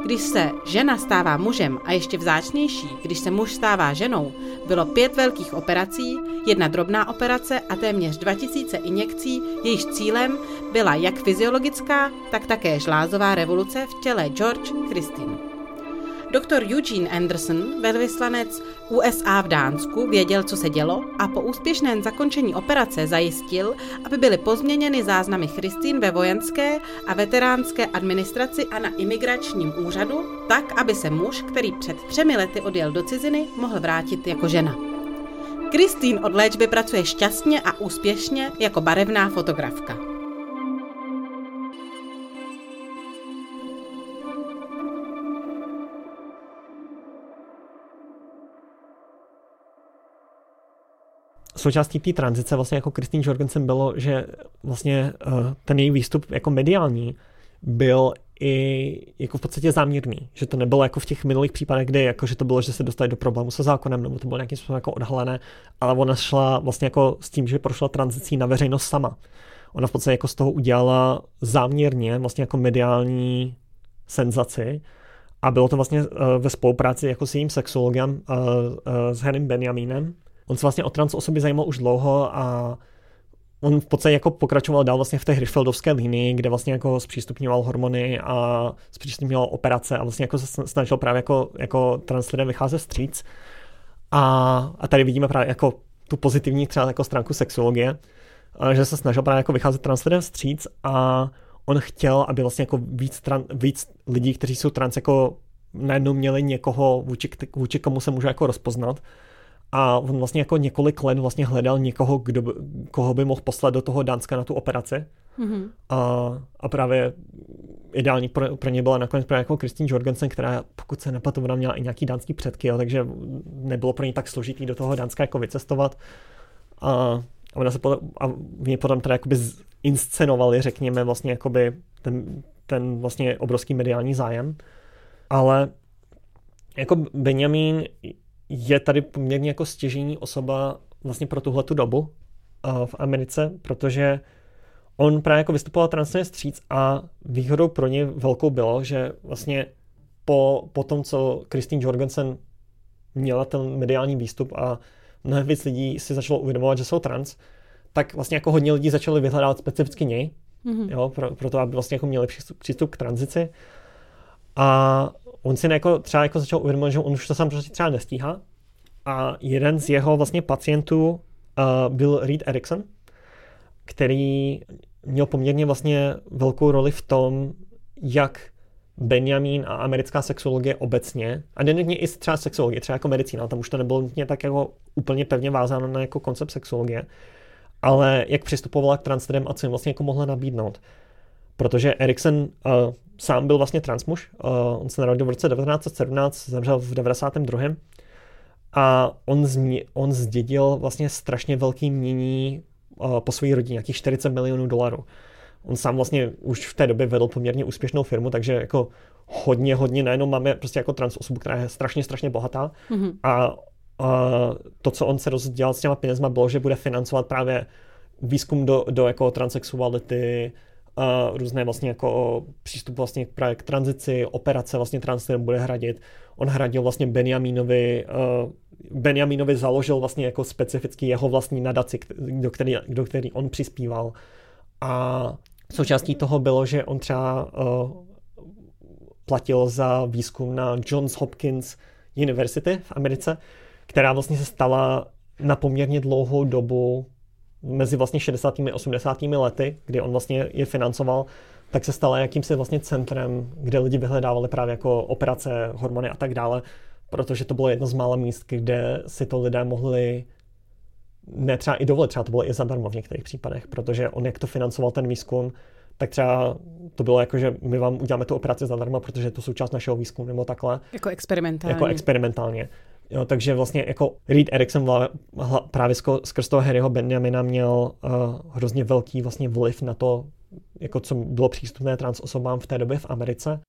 když se žena stává mužem a ještě vzácnější, když se muž stává ženou, bylo pět velkých operací, jedna drobná operace a téměř 2000 injekcí, jejíž cílem byla jak fyziologická, tak také žlázová revoluce v těle George Christine. Doktor Eugene Anderson, velvyslanec USA v Dánsku, věděl, co se dělo a po úspěšném zakončení operace zajistil, aby byly pozměněny záznamy Christine ve vojenské a veteránské administraci a na imigračním úřadu, tak, aby se muž, který před třemi lety odjel do ciziny, mohl vrátit jako žena. Christine od léčby pracuje šťastně a úspěšně jako barevná fotografka. Součástí té tranzice vlastně jako Christine Jorgensen bylo, že vlastně uh, ten její výstup jako mediální byl i jako v podstatě záměrný, že to nebylo jako v těch minulých případech, kde jako, že to bylo, že se dostali do problému se zákonem, nebo to bylo nějakým způsobem jako odhalené, ale ona šla vlastně jako s tím, že prošla tranzicí na veřejnost sama. Ona v podstatě jako z toho udělala záměrně vlastně jako mediální senzaci a bylo to vlastně uh, ve spolupráci jako s jejím sexologem, uh, s Harrym Benjaminem, on se vlastně o trans osoby zajímal už dlouho a on v podstatě jako pokračoval dál vlastně v té Hirschfeldovské linii, kde vlastně jako zpřístupňoval hormony a zpřístupňoval operace a vlastně jako se snažil právě jako, jako trans lidem vycházet stříc. A, a tady vidíme právě jako tu pozitivní třeba jako stránku sexuologie, že se snažil právě jako vycházet trans lidem stříc a on chtěl, aby vlastně jako víc, tran, víc lidí, kteří jsou trans, jako najednou měli někoho, vůči, vůči komu se může jako rozpoznat a on vlastně jako několik let vlastně hledal někoho, kdo, by, koho by mohl poslat do toho Dánska na tu operaci. Mm-hmm. A, a právě ideální pro, pro ně byla nakonec právě jako Christine Jorgensen, která, pokud se nepletu, ona měla i nějaký dánský předky, jo, takže nebylo pro ní tak složitý do toho Dánska jako vycestovat. A, a ona se potom, a v ní potom teda jakoby inscenovali, řekněme, vlastně jakoby ten, ten vlastně obrovský mediální zájem. Ale jako Benjamin je tady poměrně jako stěžení osoba vlastně pro tuhle tu dobu uh, v Americe, protože on právě jako vystupoval transně stříc a výhodou pro ně velkou bylo, že vlastně po, po tom, co Christine Jorgensen měla ten mediální výstup a mnohem víc lidí si začalo uvědomovat, že jsou trans, tak vlastně jako hodně lidí začali vyhledávat specificky něj, mm-hmm. jo, pro, pro to, aby vlastně jako měli přístup, přístup k tranzici. A on si jako, třeba jako začal uvědomovat, že on už to sám prostě třeba nestíhá. A jeden z jeho vlastně pacientů uh, byl Reed Erikson, který měl poměrně vlastně velkou roli v tom, jak Benjamin a americká sexologie obecně, a ne i třeba sexologie, třeba jako medicína, tam už to nebylo nutně tak jako úplně pevně vázáno na jako koncept sexologie, ale jak přistupovala k translidem a co jim vlastně jako mohla nabídnout. Protože Erikson uh, sám byl vlastně transmuž, uh, on se narodil v roce 1917, zemřel v 92. A on, změ, on zdědil vlastně strašně velký mění uh, po své rodině, nějakých 40 milionů dolarů. On sám vlastně už v té době vedl poměrně úspěšnou firmu, takže jako hodně, hodně najednou máme prostě jako trans osobu, která je strašně, strašně bohatá. Mm-hmm. A uh, to, co on se rozdělal s těma penězma, bylo, že bude financovat právě výzkum do, do jako transexuality, různé vlastně jako přístup vlastně k tranzici, operace vlastně transfer bude hradit. On hradil vlastně Benjamínovi, uh, Benjamínovi založil vlastně jako specificky jeho vlastní nadaci, do který, do který on přispíval. A součástí toho bylo, že on třeba uh, platil za výzkum na Johns Hopkins University v Americe, která vlastně se stala na poměrně dlouhou dobu mezi vlastně 60. a 80. lety, kdy on vlastně je financoval, tak se stala jakýmsi vlastně centrem, kde lidi vyhledávali právě jako operace, hormony a tak dále, protože to bylo jedno z mála míst, kde si to lidé mohli ne třeba i dovolit, třeba to bylo i zadarmo v některých případech, protože on jak to financoval ten výzkum, tak třeba to bylo jako, že my vám uděláme tu operaci zadarmo, protože je to součást našeho výzkumu nebo takhle. Jako experimentálně. Jako experimentálně. Jo, takže vlastně jako Reed hla, právě skrz toho Harryho Benjamina měl uh, hrozně velký vlastně vliv na to, jako co bylo přístupné trans osobám v té době v Americe.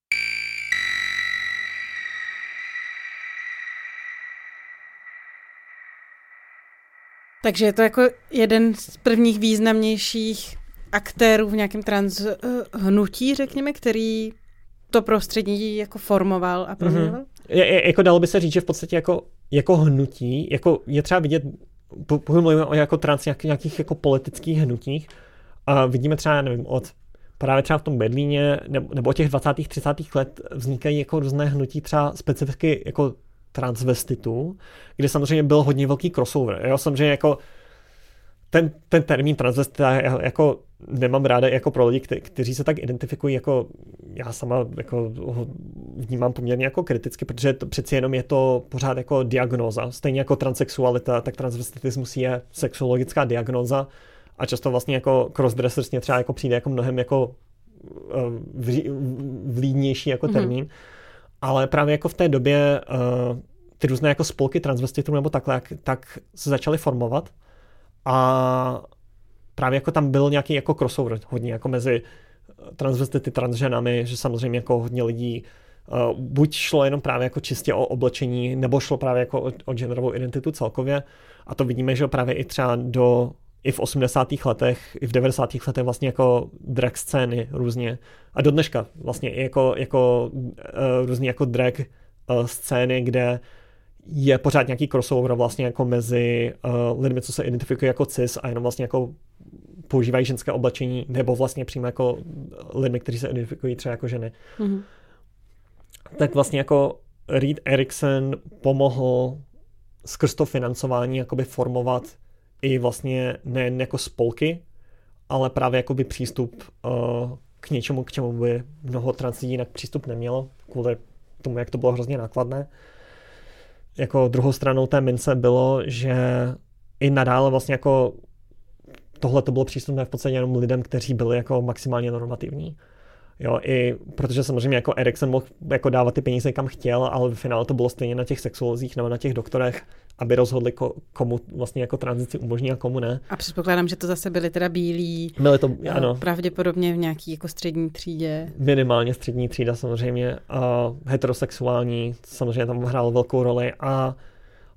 Takže je to jako jeden z prvních významnějších aktérů v nějakém trans uh, hnutí, řekněme, který to prostředí jako formoval a proměňoval? Mm-hmm. Je, jako dalo by se říct, že v podstatě jako, jako hnutí, jako je třeba vidět, pokud mluvíme o jako trans nějak, nějakých jako politických hnutích, a vidíme třeba, nevím, od právě třeba v tom Berlíně nebo, nebo těch 20. 30. let vznikají jako různé hnutí třeba specificky jako transvestitů, kde samozřejmě byl hodně velký crossover. Jo? Samozřejmě jako ten, ten termín transvestita jako nemám ráda jako pro lidi, kte, kteří se tak identifikují, jako já sama jako ho vnímám poměrně jako kriticky, protože to přeci jenom je to pořád jako diagnóza. Stejně jako transexualita, tak transvestitismus je sexuologická diagnóza a často vlastně jako crossdressers mě třeba jako přijde jako mnohem jako eh, vlídnější jako mhm. termín. Mm-hmm. Ale právě jako v té době uh, ty různé jako spolky transvestitů nebo takhle, tak se začaly formovat a právě jako tam byl nějaký jako crossover hodně jako mezi eh, transvestity, transženami, že samozřejmě jako hodně lidí uh, buď šlo jenom právě jako čistě o oblečení, nebo šlo právě jako o, o genderovou identitu celkově. A to vidíme, že právě i třeba do i v 80. letech, i v 90. letech vlastně jako drag scény různě. A do dneška vlastně i jako, jako uh, různě jako drag uh, scény, kde je pořád nějaký crossover vlastně jako mezi uh, lidmi, co se identifikují jako cis a jenom vlastně jako používají ženské oblečení, nebo vlastně přímo jako lidmi, kteří se identifikují třeba jako ženy. Mm-hmm. Tak vlastně jako Reed Erikson pomohl skrz to financování jakoby formovat i vlastně nejen jako spolky, ale právě jakoby přístup uh, k něčemu, k čemu by mnoho trans lidí jinak přístup nemělo, kvůli tomu, jak to bylo hrozně nákladné. Jako druhou stranou té mince bylo, že i nadále vlastně jako tohle to bylo přístupné v podstatě jenom lidem, kteří byli jako maximálně normativní. Jo, i protože samozřejmě jako Erikson mohl jako dávat ty peníze kam chtěl, ale v finále to bylo stejně na těch sexuolozích nebo na těch doktorech, aby rozhodli, ko, komu vlastně jako tranzici umožní a komu ne. A předpokládám, že to zase byly teda bílí, byly to, ano. pravděpodobně v nějaký jako střední třídě. Minimálně střední třída samozřejmě a heterosexuální samozřejmě tam hrálo velkou roli a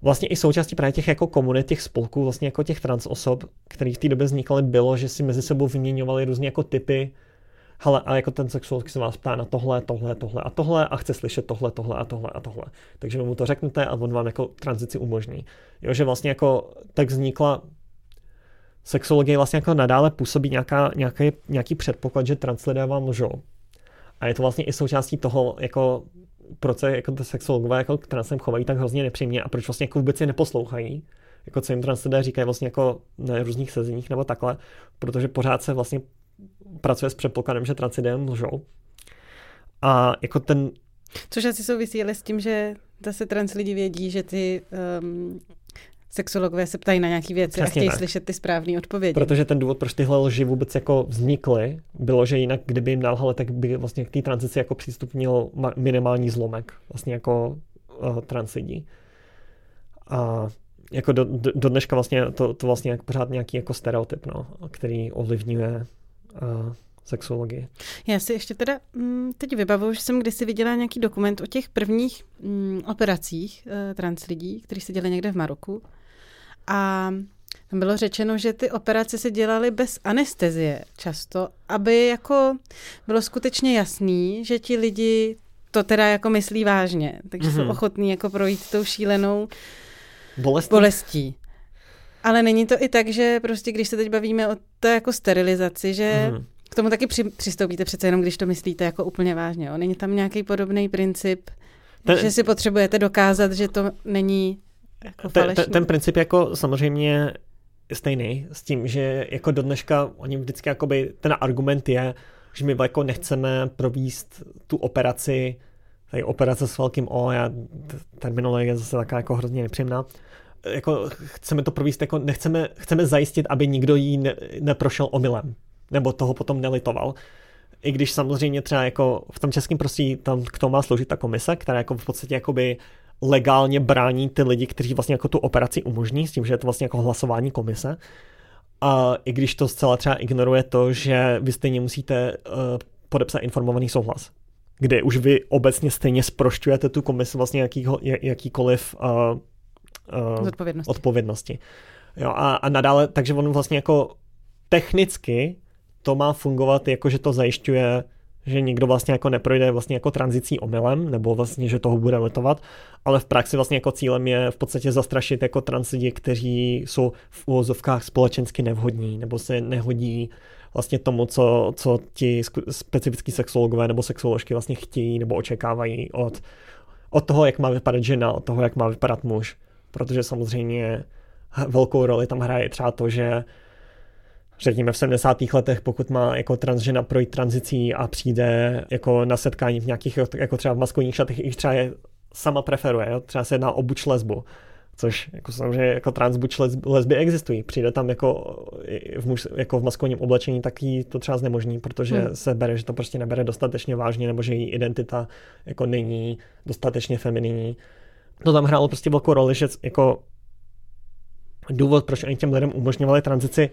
vlastně i součástí právě těch jako komunit, těch spolků, vlastně jako těch trans osob, který v té době vznikaly, bylo, že si mezi sebou vyměňovali různé jako typy, hele, a jako ten sexuolog se vás ptá na tohle, tohle, tohle a tohle a chce slyšet tohle, tohle a tohle a tohle. Takže mu to řeknete a on vám jako tranzici umožní. Jo, že vlastně jako tak vznikla sexologie vlastně jako nadále působí nějaká, nějaký, nějaký předpoklad, že trans lidé vám lžou. A je to vlastně i součástí toho, jako proč se jako ty sexologové jako k transem chovají tak hrozně nepřímě a proč vlastně jako vůbec je neposlouchají. Jako co jim trans lidé říkají vlastně jako na různých sezeních nebo takhle, protože pořád se vlastně pracuje s předpokladem, že trans lidé lžou. A jako ten... Což asi souvisí ale s tím, že zase trans lidi vědí, že ty um, sexologové se ptají na nějaké věci Přesně a chtějí tak. slyšet ty správné odpovědi. Protože ten důvod, proč tyhle lži vůbec jako vznikly, bylo, že jinak, kdyby jim nalhali, tak by vlastně k té tranzici jako přístupnil minimální zlomek, vlastně jako uh, trans lidí. A jako do, do, do dneška vlastně to, to vlastně jako pořád nějaký jako stereotyp, no, který ovlivňuje uh, sexologii. Já si ještě teda mm, teď vybavuju, že jsem kdysi viděla nějaký dokument o těch prvních mm, operacích uh, trans lidí, kteří se děli někde v Maroku. A Tam bylo řečeno, že ty operace se dělaly bez anestezie často, aby jako bylo skutečně jasný, že ti lidi to teda jako myslí vážně, takže mm-hmm. jsou mhm. ochotní jako projít tou šílenou bolestí. bolestí. Ale není to i tak, že prostě když se teď bavíme o té jako sterilizaci, že mm-hmm. k tomu taky při, přistoupíte přece jenom, když to myslíte jako úplně vážně. Jo? Není tam nějaký podobný princip, ten, že si potřebujete dokázat, že to není jako ten, ten, ten princip jako samozřejmě stejný s tím, že jako do dneška oni vždycky jakoby, ten argument je, že my jako nechceme províst tu operaci, tady operace s velkým O, já, terminologie je zase taková jako hrozně nepříjemná, jako chceme to províst, jako nechceme, chceme zajistit, aby nikdo jí ne, neprošel omylem, nebo toho potom nelitoval. I když samozřejmě třeba jako v tom českém prostředí tam k tomu má sloužit ta komise, která jako v podstatě jakoby legálně brání ty lidi, kteří vlastně jako tu operaci umožní, s tím, že je to vlastně jako hlasování komise. A i když to zcela třeba ignoruje to, že vy stejně musíte uh, podepsat informovaný souhlas, kde už vy obecně stejně sprošťujete tu komisi vlastně jakýho, jakýkoliv uh, uh, odpovědnosti. odpovědnosti. Jo, a, a nadále, takže on vlastně jako technicky to má fungovat jako, že to zajišťuje že někdo vlastně jako neprojde vlastně jako tranzicí omylem, nebo vlastně, že toho bude letovat, ale v praxi vlastně jako cílem je v podstatě zastrašit jako trans lidi, kteří jsou v úvozovkách společensky nevhodní, nebo se nehodí vlastně tomu, co, co ti specifický sexologové nebo sexoložky vlastně chtějí nebo očekávají od, od toho, jak má vypadat žena, od toho, jak má vypadat muž. Protože samozřejmě velkou roli tam hraje třeba to, že řekněme v 70. letech, pokud má jako transžena projít tranzicí a přijde jako na setkání v nějakých, jako třeba v maskulních šatech, i třeba je sama preferuje, jo? třeba se jedná o buč lesbu, což jako samozřejmě jako transbuč lesby existují. Přijde tam jako v, muž, jako v maskulním oblečení, tak jí to třeba znemožní, protože hmm. se bere, že to prostě nebere dostatečně vážně, nebo že její identita jako není dostatečně femininní. To tam hrálo prostě velkou roli, že jako důvod, proč oni těm lidem umožňovali tranzici,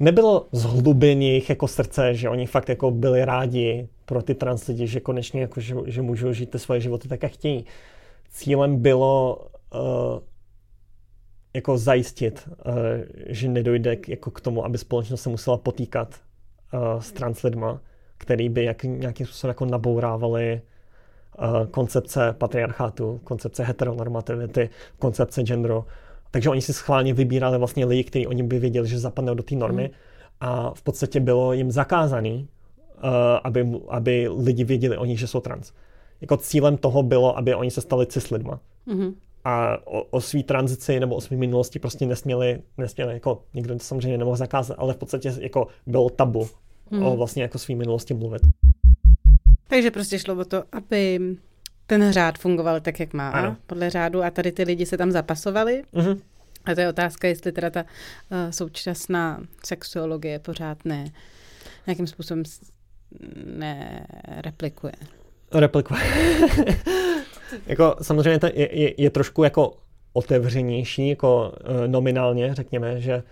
nebylo z hlubin jejich jako srdce, že oni fakt jako byli rádi pro ty trans lidi, že konečně jako, že, že můžou žít ty svoje životy tak, jak chtějí. Cílem bylo uh, jako zajistit, uh, že nedojde k, jako k tomu, aby společnost se musela potýkat uh, s trans lidma, který by jak, nějakým způsobem jako nabourávali koncepce patriarchátu, koncepce heteronormativity, koncepce genderu takže oni si schválně vybírali vlastně lidi, kteří oni by věděli, že zapadnou do té normy mm. a v podstatě bylo jim zakázaný, uh, aby, aby lidi věděli o nich, že jsou trans. Jako cílem toho bylo, aby oni se stali cis lidma. Mm-hmm. A o, o svý tranzici nebo o svý minulosti prostě nesměli, nesměli jako nikdo to samozřejmě nemohl zakázat, ale v podstatě jako bylo tabu mm. o vlastně jako svý minulosti mluvit. Takže prostě šlo o to, aby ten řád fungoval tak, jak má, ano. podle řádu a tady ty lidi se tam zapasovali. Uh-huh. A to je otázka, jestli teda ta uh, současná sexuologie pořád ne, nějakým způsobem nereplikuje. Replikuje. jako samozřejmě to je, je, je trošku jako otevřenější, jako uh, nominálně, řekněme, že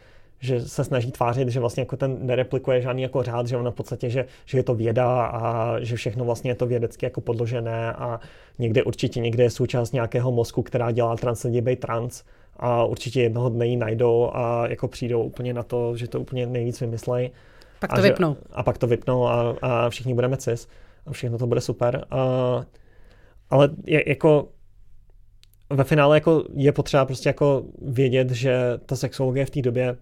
že se snaží tvářit, že vlastně jako ten nereplikuje žádný jako řád, že ono v podstatě, že, že je to věda a že všechno vlastně je to vědecky jako podložené a někde určitě někde je součást nějakého mozku, která dělá trans lidi být trans a určitě jednoho dne ji najdou a jako přijdou úplně na to, že to úplně nejvíc vymyslejí. Pak to a vypnou. Že, a pak to vypnou a, a všichni budeme cis a všechno to bude super. A, ale je, jako ve finále jako je potřeba prostě jako vědět, že ta sexologie v té době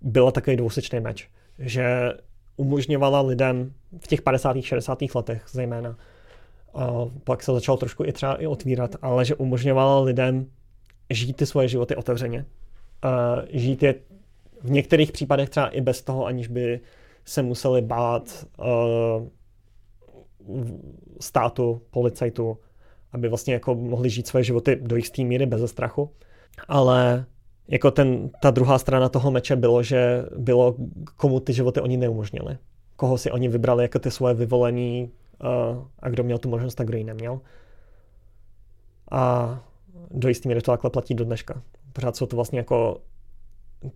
byla takový dvousečný meč, že umožňovala lidem v těch 50. 60. letech zejména, a pak se začalo trošku i třeba i otvírat, ale že umožňovala lidem žít ty svoje životy otevřeně. A žít je v některých případech třeba i bez toho, aniž by se museli bát uh, státu, policajtu, aby vlastně jako mohli žít svoje životy do jisté míry bez strachu. Ale jako ten, ta druhá strana toho meče bylo, že bylo, komu ty životy oni neumožnili. Koho si oni vybrali jako ty svoje vyvolení uh, a kdo měl tu možnost a kdo ji neměl. A do jistý míry to takhle platí do dneška. Pořád jsou to vlastně jako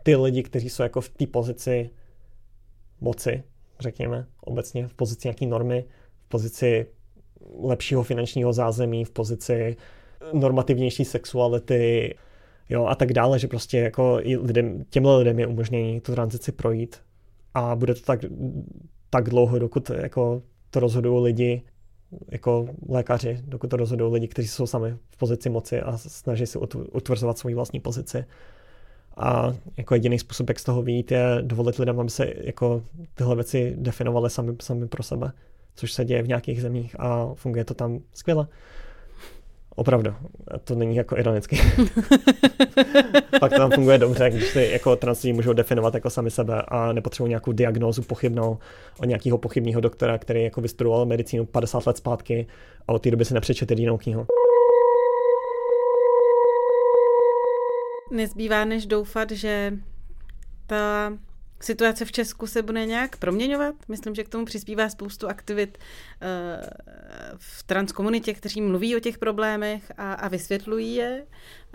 ty lidi, kteří jsou jako v té pozici moci, řekněme, obecně, v pozici nějaký normy, v pozici lepšího finančního zázemí, v pozici normativnější sexuality, jo, a tak dále, že prostě jako lidem, těmhle lidem je umožnění tu tranzici projít a bude to tak, tak dlouho, dokud jako to rozhodují lidi, jako lékaři, dokud to rozhodují lidi, kteří jsou sami v pozici moci a snaží se utvrzovat svoji vlastní pozici. A jako jediný způsob, jak z toho vyjít, je dovolit lidem, aby se jako tyhle věci definovaly sami, sami pro sebe, což se děje v nějakých zemích a funguje to tam skvěle. Opravdu, to není jako ironicky. Pak to tam funguje dobře, když si jako trans můžou definovat jako sami sebe a nepotřebují nějakou diagnózu pochybnou od nějakého pochybného doktora, který jako vystudoval medicínu 50 let zpátky a od té doby si nepřečet jedinou knihu. Nezbývá než doufat, že ta situace v Česku se bude nějak proměňovat. Myslím, že k tomu přispívá spoustu aktivit uh, v transkomunitě, kteří mluví o těch problémech a, a vysvětlují je.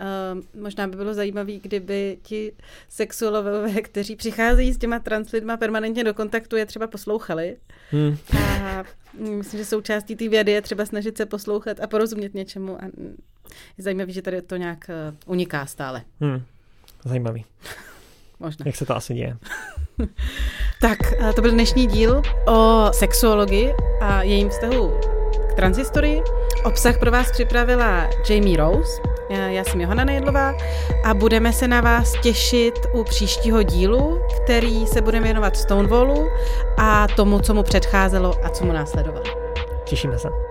Uh, možná by bylo zajímavé, kdyby ti sexuologové, kteří přicházejí s těma translidma permanentně do kontaktu, je třeba poslouchali. Hmm. A myslím, že součástí té vědy je třeba snažit se poslouchat a porozumět něčemu. A je zajímavé, že tady to nějak uh, uniká stále. Hmm. Zajímavý. Možná. Jak se to asi děje. tak, to byl dnešní díl o sexuologii a jejím vztahu k transhistorii. Obsah pro vás připravila Jamie Rose, já jsem Johana Nejedlová a budeme se na vás těšit u příštího dílu, který se bude věnovat Stonewallu a tomu, co mu předcházelo a co mu následovalo. Těšíme se.